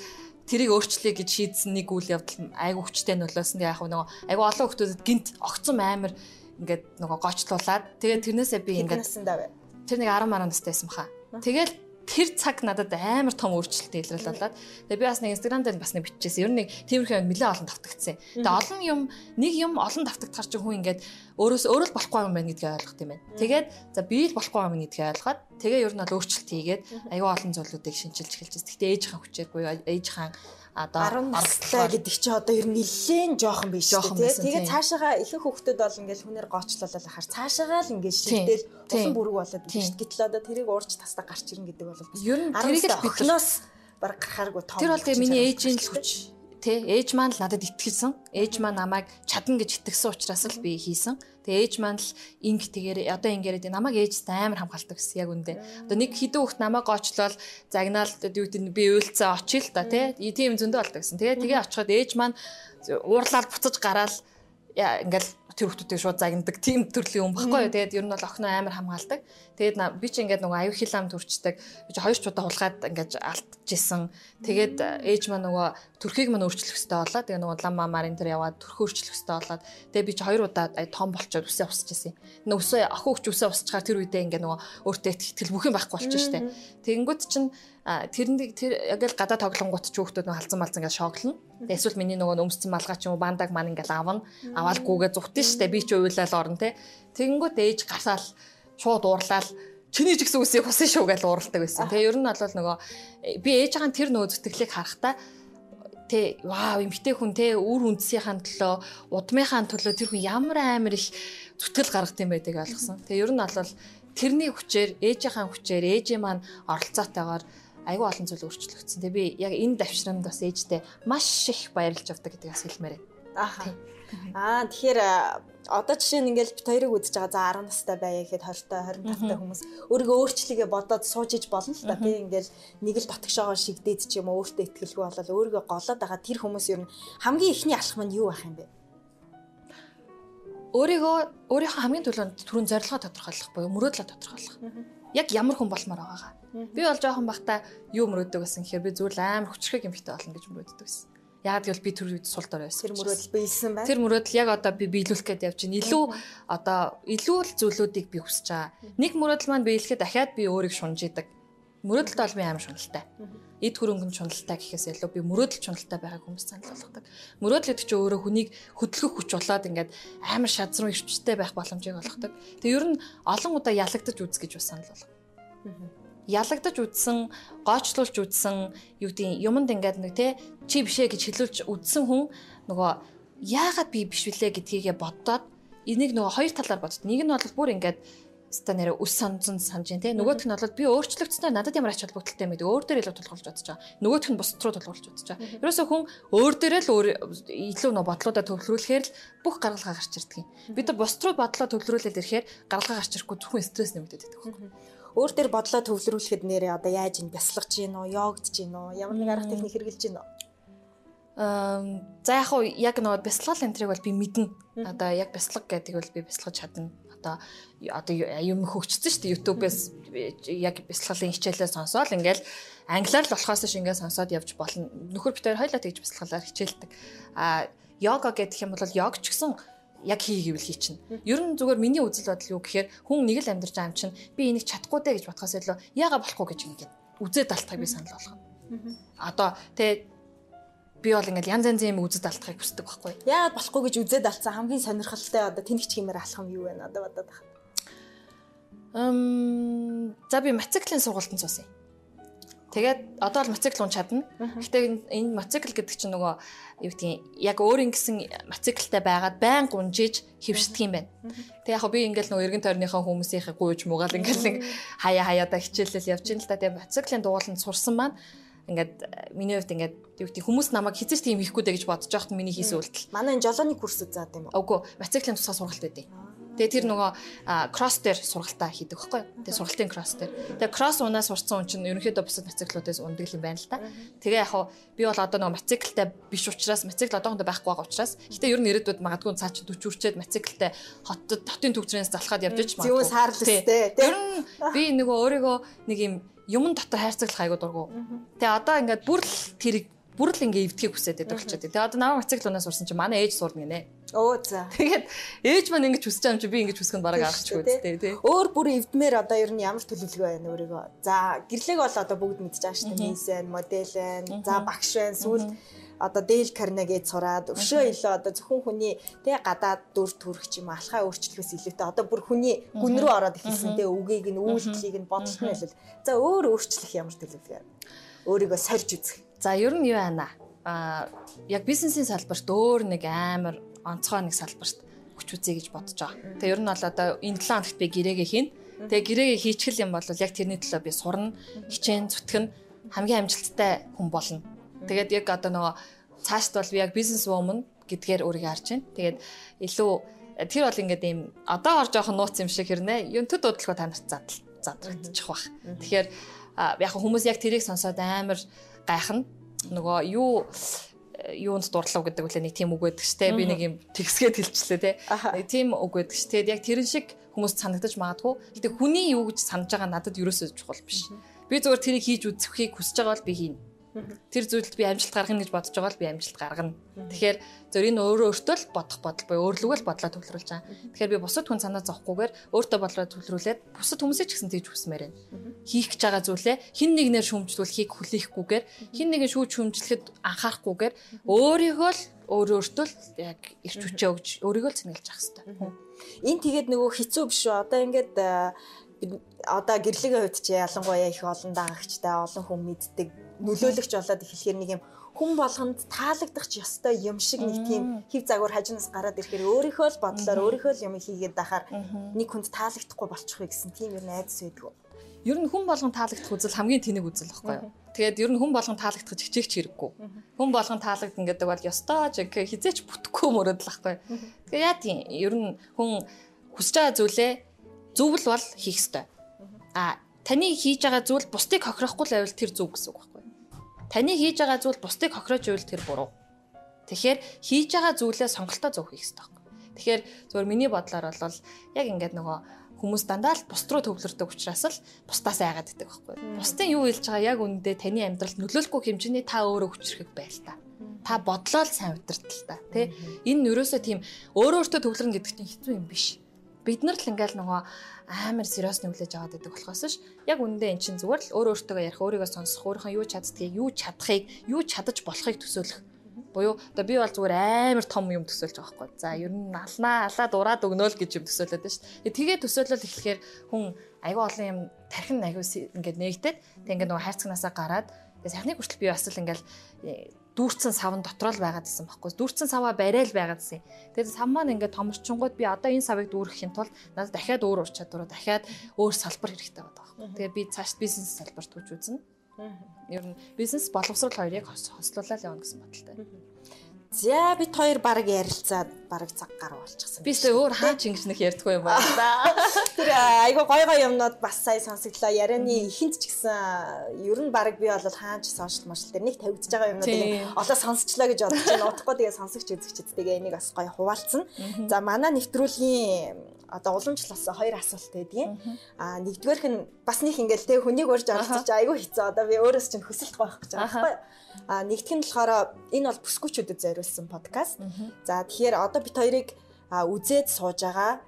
Speaker 4: тэрийг өөрчлөе гэж шийдсэн нэг үйл явдал айгу хүчтэй нөлөөсөн. Тэгээ яг нөгөө айгу олон хүмүүсд гинт огцом амар ингээд нөгөө гочлуулад тэгээ тэрнээсээ би ингээд тэр нэг 10 мараа настай байсан баха. Тэгэл тэр цаг надад амар том өөрчлөлт илрэл болоод тэгээ би бас нэг инстаграм дээр бас нэг биччихсэн. Ер нь нэг тиймэрхүү юм нэлээд олон давтагдсан. Тэгээ олон юм нэг юм олон давтагдахар чи хүн ингээд өөрөөс өөрөө л болохгүй юм байна гэдгийг ойлгох юм байна. Тэгээд за би л болохгүй юм гэдгийг ойлгоод тэгээ ер нь бол өөрчлөлт хийгээд аюу олон зүйлүүдийг шинжилж байна. Гэхдээ ээж хаан хүчээр буюу ээж хаан
Speaker 3: одоо 10 настай гэдэг чи одоо ер нь нэлээд жоохон биш шүү дээ. Тэгээд цаашаага ихэнх хүүхдүүд бол ингээл хүнээр гоочлолол ахаар цаашаагаа л ингээд шигдэл улан бүрэг болоод биш. Гэтэл одоо тэрийг уурж тастаа гарч ирнэ гэдэг бол
Speaker 4: ер нь тэрийг л
Speaker 3: биднээс баг гарахааргүй
Speaker 4: том. Тэр бол тэгээ миний ээжийн л хүч тий ээж маань л надад итгэлсэн. Ээж маань намайг чадна гэж итгэсэн учраас л би хийсэн. Тэгээ ээж маань л инг тэгээр одоо ингэрээд намайг ээж амар хамгаалдаг гэсэн яг үндэ. Одоо нэг хідэн хүүхд намайг гоочлол загнаал юу гэдэг би уйлцаа очил та тий тийм зөндөө болдог гэсэн. Тэгээ тэгээ очиход ээж маань уурлаад буцаж гараад ингээл тэр хүмүүсийг шууд загнадаг тийм төрлийн юм баггүй юу. Тэгээд ер нь бол охиноо амар хамгаалдаг. Тэгээд би ч ингээд нөгөө аюу хилам төрчдөг. Би ч хоёр ч удаа хулгаад ингээд алдчихсан. Тэгээд ээж маань нөгөө төрхийг маань өөрчлөх хэрэгтэй болоо. Тэгээ нөгөө лам мамарын тэр яваад төрхөө өөрчлөх хэрэгтэй болоод тэгээ би ч хоёр удаа том болчоод үсээ усч ирсэн. Нөгөө үсээ ах хүүхч үсээ усчаар тэр үедээ ингээд нөгөө өөртөө бүх юм байхгүй болчих штэ. Тэгэнгүүт чинь тэрэнд тэр яг л гадаа тоглонгууд ч хүүхдүүд нөгөө халзан малзан ингээд шоглоно. Тэгээ эсвэл миний нөгөө өмсцэн малгай ч юм уу бандаг маань ингээд авна. Аваалгүйгээ зүхтэн штэ. Би ч уйлал орно те. Тэгэнгүүт ээж гарсаал шууд уурлаад чиний ч гэсэн үсийг хусан шүү гэж ууралдаг байсан. Тэгээ ер нь бол нөгөө би ээж байгаа тэр нөгөө зүтгэлийг харахтаа тэ вау эмгтэй хүн тэ үр үндсийнхаа төлөө удмынхаа төлөө тэр хүн ямар амар их зүтгэл гаргах юм байдгийг ойлгосон. Тэгээ ер нь бол тэрний хүчээр ээжийнхаа хүчээр ээжээ маань оролцоотойгоор айгүй олон зүйл өөрчлөгдсөн. Тэгээ би яг энэ давшранд бас ээжтэй маш их баярлж авдаг гэдгийг бас хэлмээрээ.
Speaker 3: Аха. Аа тэгэхээр одоо жишээ нь ингээл бит хоёрыг үзэж байгаа. За 10 настай байя гэхэд 20 та 25 та хүмүүс өөрийгөө өөрчлөгээ бодоод сууж иж болно л та. Би ингээл нэг л дотгошоогоо шигдээд ч юм уу өөртөө ихтгэлгүй болоод өөрийгөө голоод байгаа тэр хүмүүс ер нь хамгийн ихний алхам нь юу байх юм бэ?
Speaker 4: Өөрийгөө өөрийнхөө хамгийн түрүүнд түрүүн зорилгоо тодорхойлох буюу мөрөөдлөө тодорхойлох. Яг ямар хүн болмоор байгаагаа. Би бол жоохон бахта юу мөрөөддөг гэсэн гэхээр би зүгээр амар хүчрхэг юмхтэй болно гэж мөрөөддөг байсан. Яг гэвэл би тэр үед сул дор байсан.
Speaker 3: Тэр мөрөөдөл биелсэн байна.
Speaker 4: Тэр мөрөөдөл яг одоо би биелүүлэх гээд явж байна. Илүү одоо илүү л зүйлүүдийг би хүсэж байгаа. Нэг мөрөөдөл маань биелэхэд дахиад би өөрийг шунж идэг. Мөрөөдөлд бол би амар шуналтай. Эд хөрөнгөнд шуналтай гэхээс илүү би мөрөөдөл шуналтай байгааг хүмүүс санал болгодог. Мөрөөдөл гэдэг чинь өөрөө хүнийг хөдөлгөх хүч болоод ингээд амар шазруу ирчтэй байх боломжийг олгодог. Тэгээ ер нь олон удаа ялагдаж үз гэж бас санал болгоо ялагдаж үдсэн, гоочлуулж үдсэн, юу гэдэг юмд ингээд нэг те чи бишээ гэж хэлүүлж үдсэн хүн нөгөө яагаад би биш вүлээ гэдгийгээ боддоод энийг нөгөө хоёр талаар боддог. Нэг нь бол бүр ингээд ста нэрэ үс санзан санаж дээ. Нөгөөх нь бол би өөрчлөгдснээр надад ямар ач холбогдолтой юм бэ? Өөр дээр илүү тулгуурлаж бодож байгаа. Нөгөөх нь бусд руу тулгуурлаж бодож байгаа. Ерөөсөө хүн өөр дээрээ л өөр илүү нөө бодлуудаа төвлөрүүлэхээр л бүх гаргалгаа гарч ирдэг юм. Бид нар бусд руу бодлоо төвлөрүүлээд ирэхээр гаргалгаа гарч ирэхгүй зөвхөн стресс нэмэгдээд байдаг
Speaker 3: өөр дээр бодлоо төвлөрүүлэхэд нэрээ одоо яаж ин бясалгаж гин үү, йогдж гин үү, ямар нэг арга техник хэрэгжилж гин үү?
Speaker 4: Аа за яг уу яг нөгөө бясалгал энтриг бол би мэднэ. Одоо яг бясалга гэдэг бол би бясалгаж чадна. Одоо одоо юм хөгжсөн шүү дээ YouTube-ээс яг бясалгалын хичээлээ сонсоол ингээл англиар л болохоос ш ингээд сонсоод явж болно. Нөхөр битээр хоёлаа тэгж бясалгалаар хичээлдэг. А йога гэдэг юм бол йог ч гэсэн яг хий гэвэл хий чинь. Ер нь зүгээр миний үзэл бодол юу гэхээр хүн нэг л амьдарч байгаа юм чинь би энийг чадахгүй дээ гэж бодхоос илүү яага болохгүй гэж ингээд үзээд алтахыг би санал болгоно. Одоо тэ би бол ингээд янз янзын юм үзэж алтахыг хүсдэг байхгүй.
Speaker 3: Яагаад болохгүй гэж үзээд алдсан хамгийн сонирхолтой одоо тэнэгч хэмээр алхам юу вэ надад бодоод байна.
Speaker 4: Эм за би мотоциклын сургалтанд суусан. Тэгээд одоо бол мотоцикл унч чадна. Гэхдээ энэ мотоцикл гэдэг чинь нөгөө юу гэдгийг яг өөр ингэсэн мотоциклтай байгаад байн гунжиж хөвшдөг юм байна. Тэг яг би ингээл нөгөө эргэн тойрныхаа хүмүүсийнхээ гуйж муугаал ингээл хаяа хаяада хичээлэл явж ин л та. Тэгээ мотоциклын дугууланд сурсан маань ингээд миний хувьд ингээд юу гэдэг хүмүүс намайг хизэж тийм хийхгүй дэ гэж бодож байхад миний хийсэн үйлдэл.
Speaker 3: Манай энэ жолооны курс заад юм уу?
Speaker 4: Үгүй, мотоциклын тусгай сургалт байдیں۔ Тэгээ тэр нөгөө кросс дээр сургалтаа хийдэг байхгүй? Тэгээ сургалтын кросс дээр. Тэгээ кросс унаа сурцсан хүн чинь ерөнхийдөө бусад мотоциклуудаас ундаг юм байна л та. Тэгээ яг хаа би бол одоо нөгөө мотоциклтай биш учраас мотоцикл одоохондоо байхгүй байгаа учраас гэтээ ер нь ирээдүйд магадгүй цаа чи 40 үрчээд мотоциклтай хотод хотын төвчрээс залхаад явж ич
Speaker 3: магадгүй. Зөв саарлс тээ.
Speaker 4: Ер нь би нөгөө өөрийгөө нэг юм юм дотор хайрцаглах айгуу дургу. Тэгээ одоо ингээд бүр л тэрийг бүр л ингээ эвдхийг хүсээд байдаг болчиход. Тэгээ одоо намайг мотоцикл унаа сурсан чинь манай ээж сурна гинэ.
Speaker 3: Оо за.
Speaker 4: Тэгээд ээж маань ингэж хүсэж байгаа юм чи би ингэж хүсэх нь бараг авчихгүй үстэй тий.
Speaker 3: Өөр бүр эвдмээр одоо ер нь ямар төлөвлөгөө байна өөрийгөө. За гэрлэг бол одоо бүгд мэдчихэж байгаа шүү дээ. Мис байна, модель байна, за багш байна, сүүл одоо Дейл Карнегид сураад өвшөө илүү одоо зөвхөн хүний тэ гадаад дүр төрх юм алхаа өөрчлөхөөс илүүтэй одоо бүр хүний гүн рүү ороод эхэлсэн тэ үгийг нь үйлдэлийг нь бодолт нь хэлэл. За өөр өөрчлөх ямар төлөвлөгөө. Өөрийгөө сорж үзэх.
Speaker 4: За ер нь юу байна аа яг бизнесийн салбарт өөр нэг амар онцгой нэг салбарт хүч үзье гэж бодож байгаа. Тэгээ ер нь бол одоо энэ 7 хоногт би гэрээгээ хийн. Тэгээ гэрээгээ хийчихэл юм бол яг тэрний төлөө би сурна, хичээн зүтгэн хамгийн амжилттай хүн болно. Тэгээд яг одоо нөгөө цаашд бол би яг бизнес woman гэдгээр өөрийгөө харж байна. Тэгээд илүү тэр бол ингээд ийм одоо орж явах нууц юм шиг хэрнэ. Юу төд бодлого та нарт задал задрагдчих бах. Тэгэхээр яг хүмүүс яг тэрийг сонсоод амар гайхна. Нөгөө юу юунд дурдлав гэдэг үлээ нэг тийм үг байдаг штэ би нэг юм тэгсгээд хэлчихлээ те. Нэг тийм үг байдаг ш тэгэд яг тэрэн шиг хүмүүст санагдаж магадгүй. Гэтээ хүний юу гэж санаж байгаа надад ерөөсөө чухал биш. Би зүгээр тэрийг хийж үзэхийг хүсэж байгаа бол би хийнэ Тэр зүйлд би амжилт гаргана гэж бодож байгаа л би амжилт гаргана. Тэгэхээр зөв энэ өөрөө өөртөө л бодох бодол буюу өөрлөгөө л бодлоо төвлөрүүлж байгаа. Тэгэхээр би бусад хүн санаа зовхгүйгээр өөртөө бодлоо төвлөрүүлээд бусад хүмүүсийг ч гэсэн тэгж хүсмээр байна. Хийх гэж байгаа зүйлээ хин нэгнээр шүүмжлүүлэхийг хүлээхгүйгээр хин нэгэн шүүж шүүмжлэхэд анхаарахгүйгээр өөрийгөө л өөр өөртөө л яг ирч хүчээ өгж өөрийгөө л цэнгэлж авах хэрэгтэй.
Speaker 3: Энэ тэгээд нөгөө хэцүү биш үү? Одоо ингээд одоо гэрлэгийн хувьд чи ялангуяа их олон дагагчтай олон хүн мэддэг нөлөөлөгч болоод эхлэхээр нэг юм хүн болгонд таалагдах ч ёстой юм шиг нэг тийм хев загвар хажуунаас гараад ирэхээр өөрийнхөө л бодлоор өөрийнхөө л юм хийгээд дахаар нэг хүнд таалагдахгүй болчихгүй гэсэн тийм юм найдас байдгүй.
Speaker 4: ер нь хүн болгон таалагдах үзэл хамгийн тэнэг үзэл байхгүй юу? Тэгээд ер нь хүн болгон таалагдах хичээх ч хэрэггүй. Хүн болгон таалагдана гэдэг бол ёстой жиг хизээч бүтэхгүй мөрөдөл байхгүй. Тэгээд яа тийм ер нь хүн хүсэж байгаа зүйлээ зөвл бол хийх ёстой. А таны хийж байгаа зүйл бусдыг хохирохгүй л байвал тэр зөв гэсэн үг байхгүй. Таны хийж байгаа зүйл бусдыг хохироож байвал тэр буруу. Тэгэхээр хийж байгаа зүйлээ сонголтоо зөв хийх ёстой байхгүй. Тэгэхээр зөвөр миний бодлоор бол яг ингээд нөгөө хүмүүс дандаа л бус руу төвлөрдөг учраас л бусдаас айгаад байдаг байхгүй. Бусдын юу хэлж байгаа яг үндэ таны амьдралд нөлөөлөхгүй хэмжээний та өөрөө хүчрэхэг байл та. Та бодлоо л сайн удирдал та. Тэ? Энэ нөрөөсөө тийм өөрөө өөртөө төвлөрнө гэдэг чинь хэцүү юм биш. Бид нар л ингээл нөгөө амар сериос нүлээж аваад байдаг болохоос ш яг үндэ эн чинь зүгээр л өөр өөртөө ярих өөрийгөө сонсох өөрийнхөө юу чаддгийг юу чадахыг юу чадаж болохыг төсөөлөх Буюу одоо би бол зүгээр амар том юм төсөөлж байгаа байхгүй. За ер нь алнаа алаад ураад өгнөөл гэж юм төсөөлөд байна шүү. Тэгээ төсөөлөл эхлэхээр хүн аюу олон юм тархин аюу ингээд нэгдээд тэг ингээд нөгөө хайрцагнаасаа гараад тэгээ сайхны хүртэл би бас л ингээд дүүрцэн савн дотроо л байгаад байсан байхгүй. Дүүрцэн саваа барайл байгаад байсан. Тэгээд сав маань ингээд томорчингууд би одоо энэ савыг дүүргэхийн тулд надад дахиад өөр ур чадвараа дахиад өөр салбар хэрэгтэй байдаг байхгүй. Тэгээд би цааш бизнес салбарт хүч үзнэ. Ер нь бизнес боловсрол хоёрыг хослуулаад явна гэсэн бодолтой.
Speaker 3: За бид хоёр баг ярилцаад баг цаг гаруй болчихсон.
Speaker 4: Би сая өөр хаа ч ингэснэх ярьдгүй юм байна.
Speaker 3: Тэр айгу гой гой юмнууд бас сая сонсогдлоо. Ярианы ихэнд ч гэсэн ер нь баг би бол хаанч сошиал маршал дээр нэг тавигдж байгаа юмнууд олоо сонсчлаа гэж бодож байна. Утгагүй тэгээ сонсогч үзэгчдтэйгээ энийг бас гой хуваалцсан. За манай нэвтрүүлгийн одоо уламжлалсан хоёр асуулт байдгийн. Аа нэгдүгээрх нь бас нэг ингээл тэг хүнийг урьж оролцож айгүй хэцүү. Одоо би өөрөөс чинь хөсөлт гоох гэж байгаа байхгүй? Аа нэгдүгээр нь болохоор энэ бол бүсгүүчүүдэд зориулсан подкаст. За тэгэхээр одоо бит хоёрыг үзээд сууж байгаа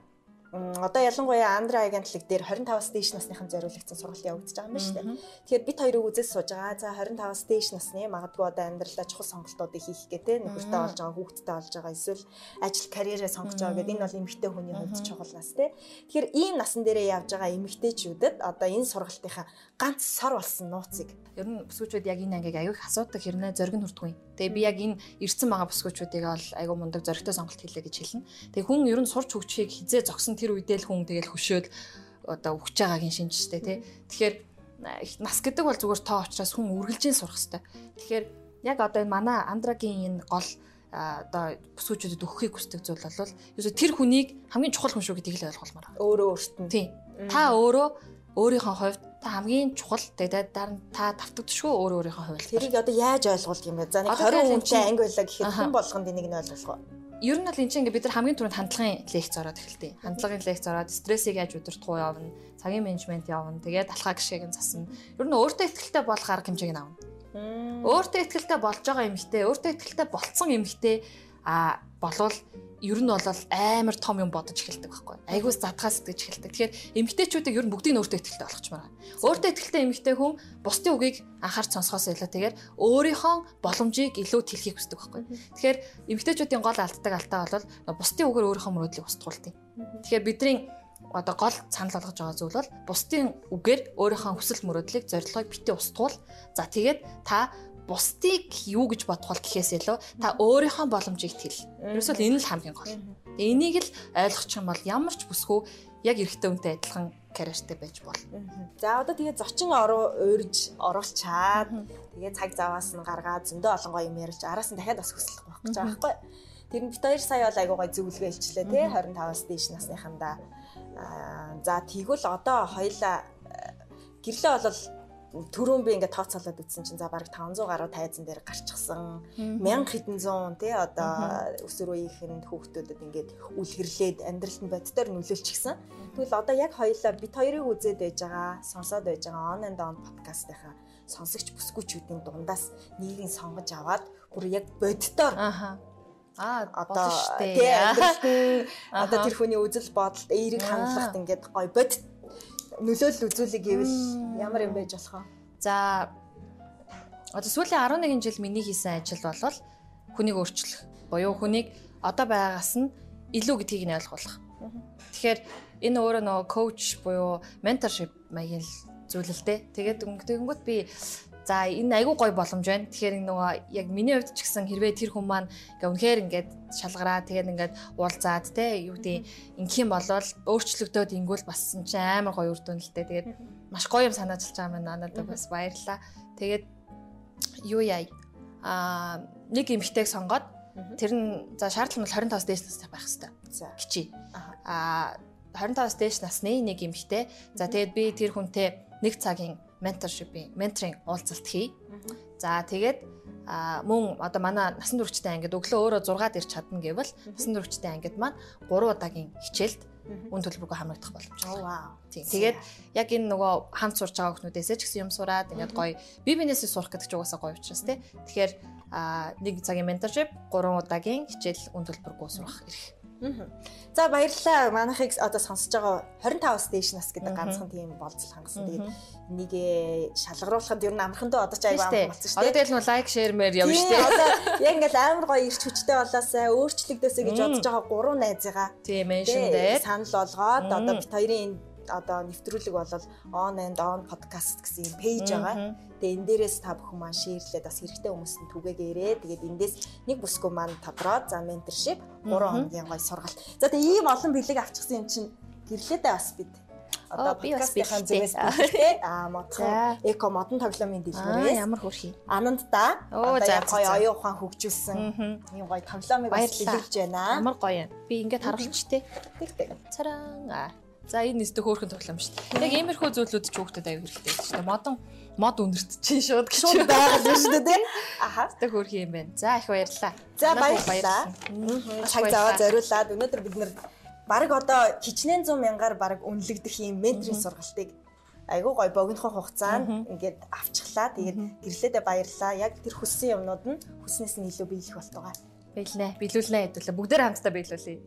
Speaker 3: одоо ялангуяа Андра агентлаг дээр 25-аас дээш насныхан зориулагдсан сургалт явагдаж байгаа юм байна шүү дээ. Тэгэхээр бид хоёрыг үзэж сууж байгаа. За 25-аас дээш насны магадгүй одоо амьдралаа чухал сонголтуудыг хийх гэдэг нөхөртэй болж байгаа, хүүхэдтэй болж байгаа, эсвэл ажил карьерээ сонгож байгаа гэдэг энэ бол эмэгтэй хүний хувьд чухал нас тий. Тэгэхээр ийм насан дээрээ явж байгаа эмэгтэйчүүдэд одоо энэ сургалтынхаа ганц сор болсон нууцыг
Speaker 4: ер нь бүсгүүчүүд яг энэ ангийг аягүй асуудаг хэрнээ зориг нь хүрдгүй. Тэгээ би яг энэ ирсэн байгаа бүсгүүчүүдийг бол аягүй мундаг зоригтой сонголт хийлээ гэж хэлнэ. Тэгээ хүн ер нь сурч хөгжихийг хизээ зогсон тэр үедээ л хүн тэгэл хөшөөд одоо өгч байгаагийн шинжтэй тий. Тэгэхээр нас гэдэг бол зүгээр тоо учраас хүн үргэлжийн сурах хэрэгтэй. Тэгэхээр яг одоо энэ манай андрагийн энэ гол одоо бүсгүүчүүдэд өгөхийг хүсдэг зүйл бол ерөөсө тэр хүнийг хамгийн чухал хүн шүү гэдгийг л ойлгуулмаар байна.
Speaker 3: Өөрөө өөрт нь.
Speaker 4: Тийм. Та өөрөө өөрийнхөө хувьд та хамгийн чухал тэгээд дараа нь та давтагдчихгүй өөр өөрийнхөө хувьд.
Speaker 3: Тэрийг одоо яаж ойлгуулдаг юм бэ? За нэг 20 хүнтэй анги байлаа гэхэд хэн болгонд энийг нь ойлгох вэ?
Speaker 4: Ер нь бол энэ чинь ингээ бид нар хамгийн түрүүнд хандлагын лекц ороод эхэлтий. Хандлагын лекц ороод стрессийг яаж удирдах уу явна, цагийн менежмент явна, тэгээд талхаа гişгийг нь засна. Ер нь өөртөө ихтэй болох арга хэмжээг нь авна. Өөртөө ихтэй болж байгаа эмэгтэй, өөртөө ихтэй болцсон эмэгтэй а болвол ер нь бол амар том юм бодож эхэлдэг байхгүй. Айгуус задгаас итгэж эхэлдэг. Тэгэхээр эмгтээчүүдийг ер нь бүгдийг өөртөө ихтэй болгочмаар байна. Өөртөө ихтэй эмгтээ хүн бусдын үгийг анхаарч сонсохоос илүү тэгээд өөрийнхөө боломжийг илүү тэлхийг хүсдэг байхгүй. Тэгэхээр эмгтээчүүдийн гол алддаг алдаа бол бусдын үгээр өөрийнхөө мөрөөдлийг устгуулдаг. Тэгэхээр бидний одоо гол санал болгож байгаа зүйл бол бусдын үгээр өөрийнхөө хүсэл мөрөөдлийг зорилгыг битээ устгуул. За тэгээд та бусдыг юу гэж бодох бол гэхээс илүү та өөрийнхөө боломжийг тэл. Ерөөсөө энэ л хамгийн гол. Тэгээ энийг л ойлгочих юм бол ямар ч бүсгүй яг эрэгтэй үнтэй адилхан карьертэй байж болно.
Speaker 3: За одоо тэгээ зочин оруу уурж оруулчаад тэгээ цаг заваас нь гаргаад зөндөө олон гоё юм ярьж араас нь дахиад бас хөслөх байх гэж байгаа байхгүй. Тэр нь бит хоёр сая бол айгуу гоё зөвлөгөө илчлээ тий 25-аас дээш насныхандаа. За тэгвэл одоо хоёлаа гэрлээ бол түрүүн би ингээд тооцоолоод үзсэн чинь за бараг 500 гаруй тайзан дээр гарчихсан. 1000 хэдэн зуун тий одоо өсвөр үеийнхэнд хүүхдүүдэд ингээд үлгэрлээд амьдралд боддоор нөлөөлчихсэн. Тэгвэл одоо яг хоёлаа бит хоёрыг үзээд байж байгаа, сонсоод байж байгаа on and on подкастынхаа сонсогч бүсгүүчүүдийн дундаас нэгийг сонгож аваад бүр яг боддоор
Speaker 4: Аа
Speaker 3: одоо тий амьдралд одоо тэр хүний үзэл бодолд эерэг хандлагт ингээд гой бодит нөлөөлөл үзүүлэг гэвэл ямар юм байж болох вэ?
Speaker 4: За одоо сүүлийн 11 жил миний хийсэн ажил бол хүнийг өөрчлөх буюу хүнийг одоо байгаас нь илүү гэдгийг нь ойлгуулах. Тэгэхээр энэ өөрөө нөгөө коуч буюу менторшип маягийн зүйл л дээ. Тэгээд өнгөтэйгүүд би За энэ айгүй гоё боломж байна. Тэгэхээр нөгөө яг миний хувьд ч гэсэн хэрвээ тэр хүн маань ингээ үнэхээр ингээд шалгараа тэгээд ингээд уулзаад те юу гэдэг ингийн болвол өөрчлөгдөөд ингүүл бас чинь амар гоё үр дүн л дээ. Тэгээд маш гоё юм санаачилж байгаа маань надад бас баярлаа. Тэгээд юу яа а нэг эмхтэйг сонгоод тэр нь за шаардлага нь 25-аас дээш настай байх хэрэгтэй. За кичи. А 25-аас дээш насны нэг эмхтэй. За тэгээд би тэр хүнтэй нэг цагийн менторшипийн менторинг уулзалт хий. За тэгээд мөн одоо манай насан туршидтай ангид өглөө өөрөө 6-д ирч чадна гэвэл насан туршидтай ангид маань 3 удаагийн хичээлд үн төлбөргүй хамрагдах боломжтой. Тийм. Тэгээд яг энэ нөгөө хамт сурч байгаа хүмүүдээс ч гэсэн юм сураад ингээд гоё би бинээсээ сурах гэдэг ч угаасаа гоё учраас тий. Тэгэхээр нэг цагийн менторшип 3 удаагийн хичээл үн төлбөргүй сурах эрх
Speaker 3: За баярлалаа. Манайхыг одоо сонсож байгаа 25-аас дээш нас гэдэг ганцхан тийм болцол хангасан. Тэгээд энийг шалгаруулахад ер нь амархан дөө одоо ч аяга амархан болсон шүү
Speaker 4: дээ. Одоо тэгэл нөө лайк, шеэр мэр явна шүү дээ.
Speaker 3: Одоо яг ингээл амар гоё ирч хүчтэй болоосаа өөрчлөгдөөсэй гэж бодож байгаа гурван найзыгаа.
Speaker 4: Тийм меншн дээр
Speaker 3: санал болгоод одоо бит хоёрын одоо нэвтрүүлэг болол on and on podcast гэсэн юм пэйж байгаа. Тэгээ энэ дээрээс та бүхэн маань шеэрлээд бас хэрэгтэй хүмүүст нь түгээгээрээ. Тэгээд эндээс нэг бүсгүй маань тодроод за менторшип 3 хоногийн гой сургалт. За тэгээ ийм олон бэлэг авчихсан юм чинь гэрлээдээ бас бид
Speaker 4: одоо
Speaker 3: бихайн зүгээс бэлээ. Аа модхон эко модон тоглоомын дэлгүүрээс
Speaker 4: ямар хөрхий.
Speaker 3: Ананд яг гоё оюун ухаан хөгжүүлсэн ийм гоё тоглоомыг бас бэлүүлж байна.
Speaker 4: Ямар гоё юм. Би ингээд харуулчтэй.
Speaker 3: Тэг тэг.
Speaker 4: Царан аа За энэ нэстэ хөөрхөн тоглоом шүү дээ. Яг иймэрхүү зүйлүүд ч хүүхдэд аяг хэрэгтэй шүү дээ. Модон мод өндөрт чинь шууд гэж
Speaker 3: шууд байгаад байна шүү дээ.
Speaker 4: Аха. Тэ хөөрхөн юм байна. За их баярлалаа.
Speaker 3: За баярлалаа. Цаг заваа зориулаад өнөөдөр бид нэр баг одоо хичнээн 100 мянгаар баг үнэлэгдэх юм менторийн сургалтыг айгуу гой богинохон хугацаанд ингээд авчихлаа. Тэгээд гэрлээдээ баярлаа. Яг тэр хүссэн юмнууд нь хүснээс нь илүү биелэх болтугай.
Speaker 4: Биелнэ. Биелүүлнэ хэдүүлээ. Бүгдээр хамтдаа биелүүлье.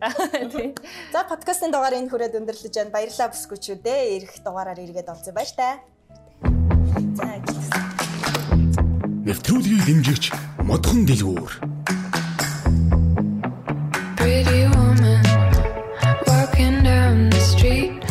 Speaker 4: Тийм.
Speaker 3: За подкастын дугаар энэ хүрээд өндөрлөж байна. Баярлалаа бүсгүүчүүдээ. Ирэх дугаараар иргэд олцсон байж та.
Speaker 2: За гэлээ. Нэвтрүүлгийг дэмжигч модхон дэлгүүр. Pretty woman walking down the street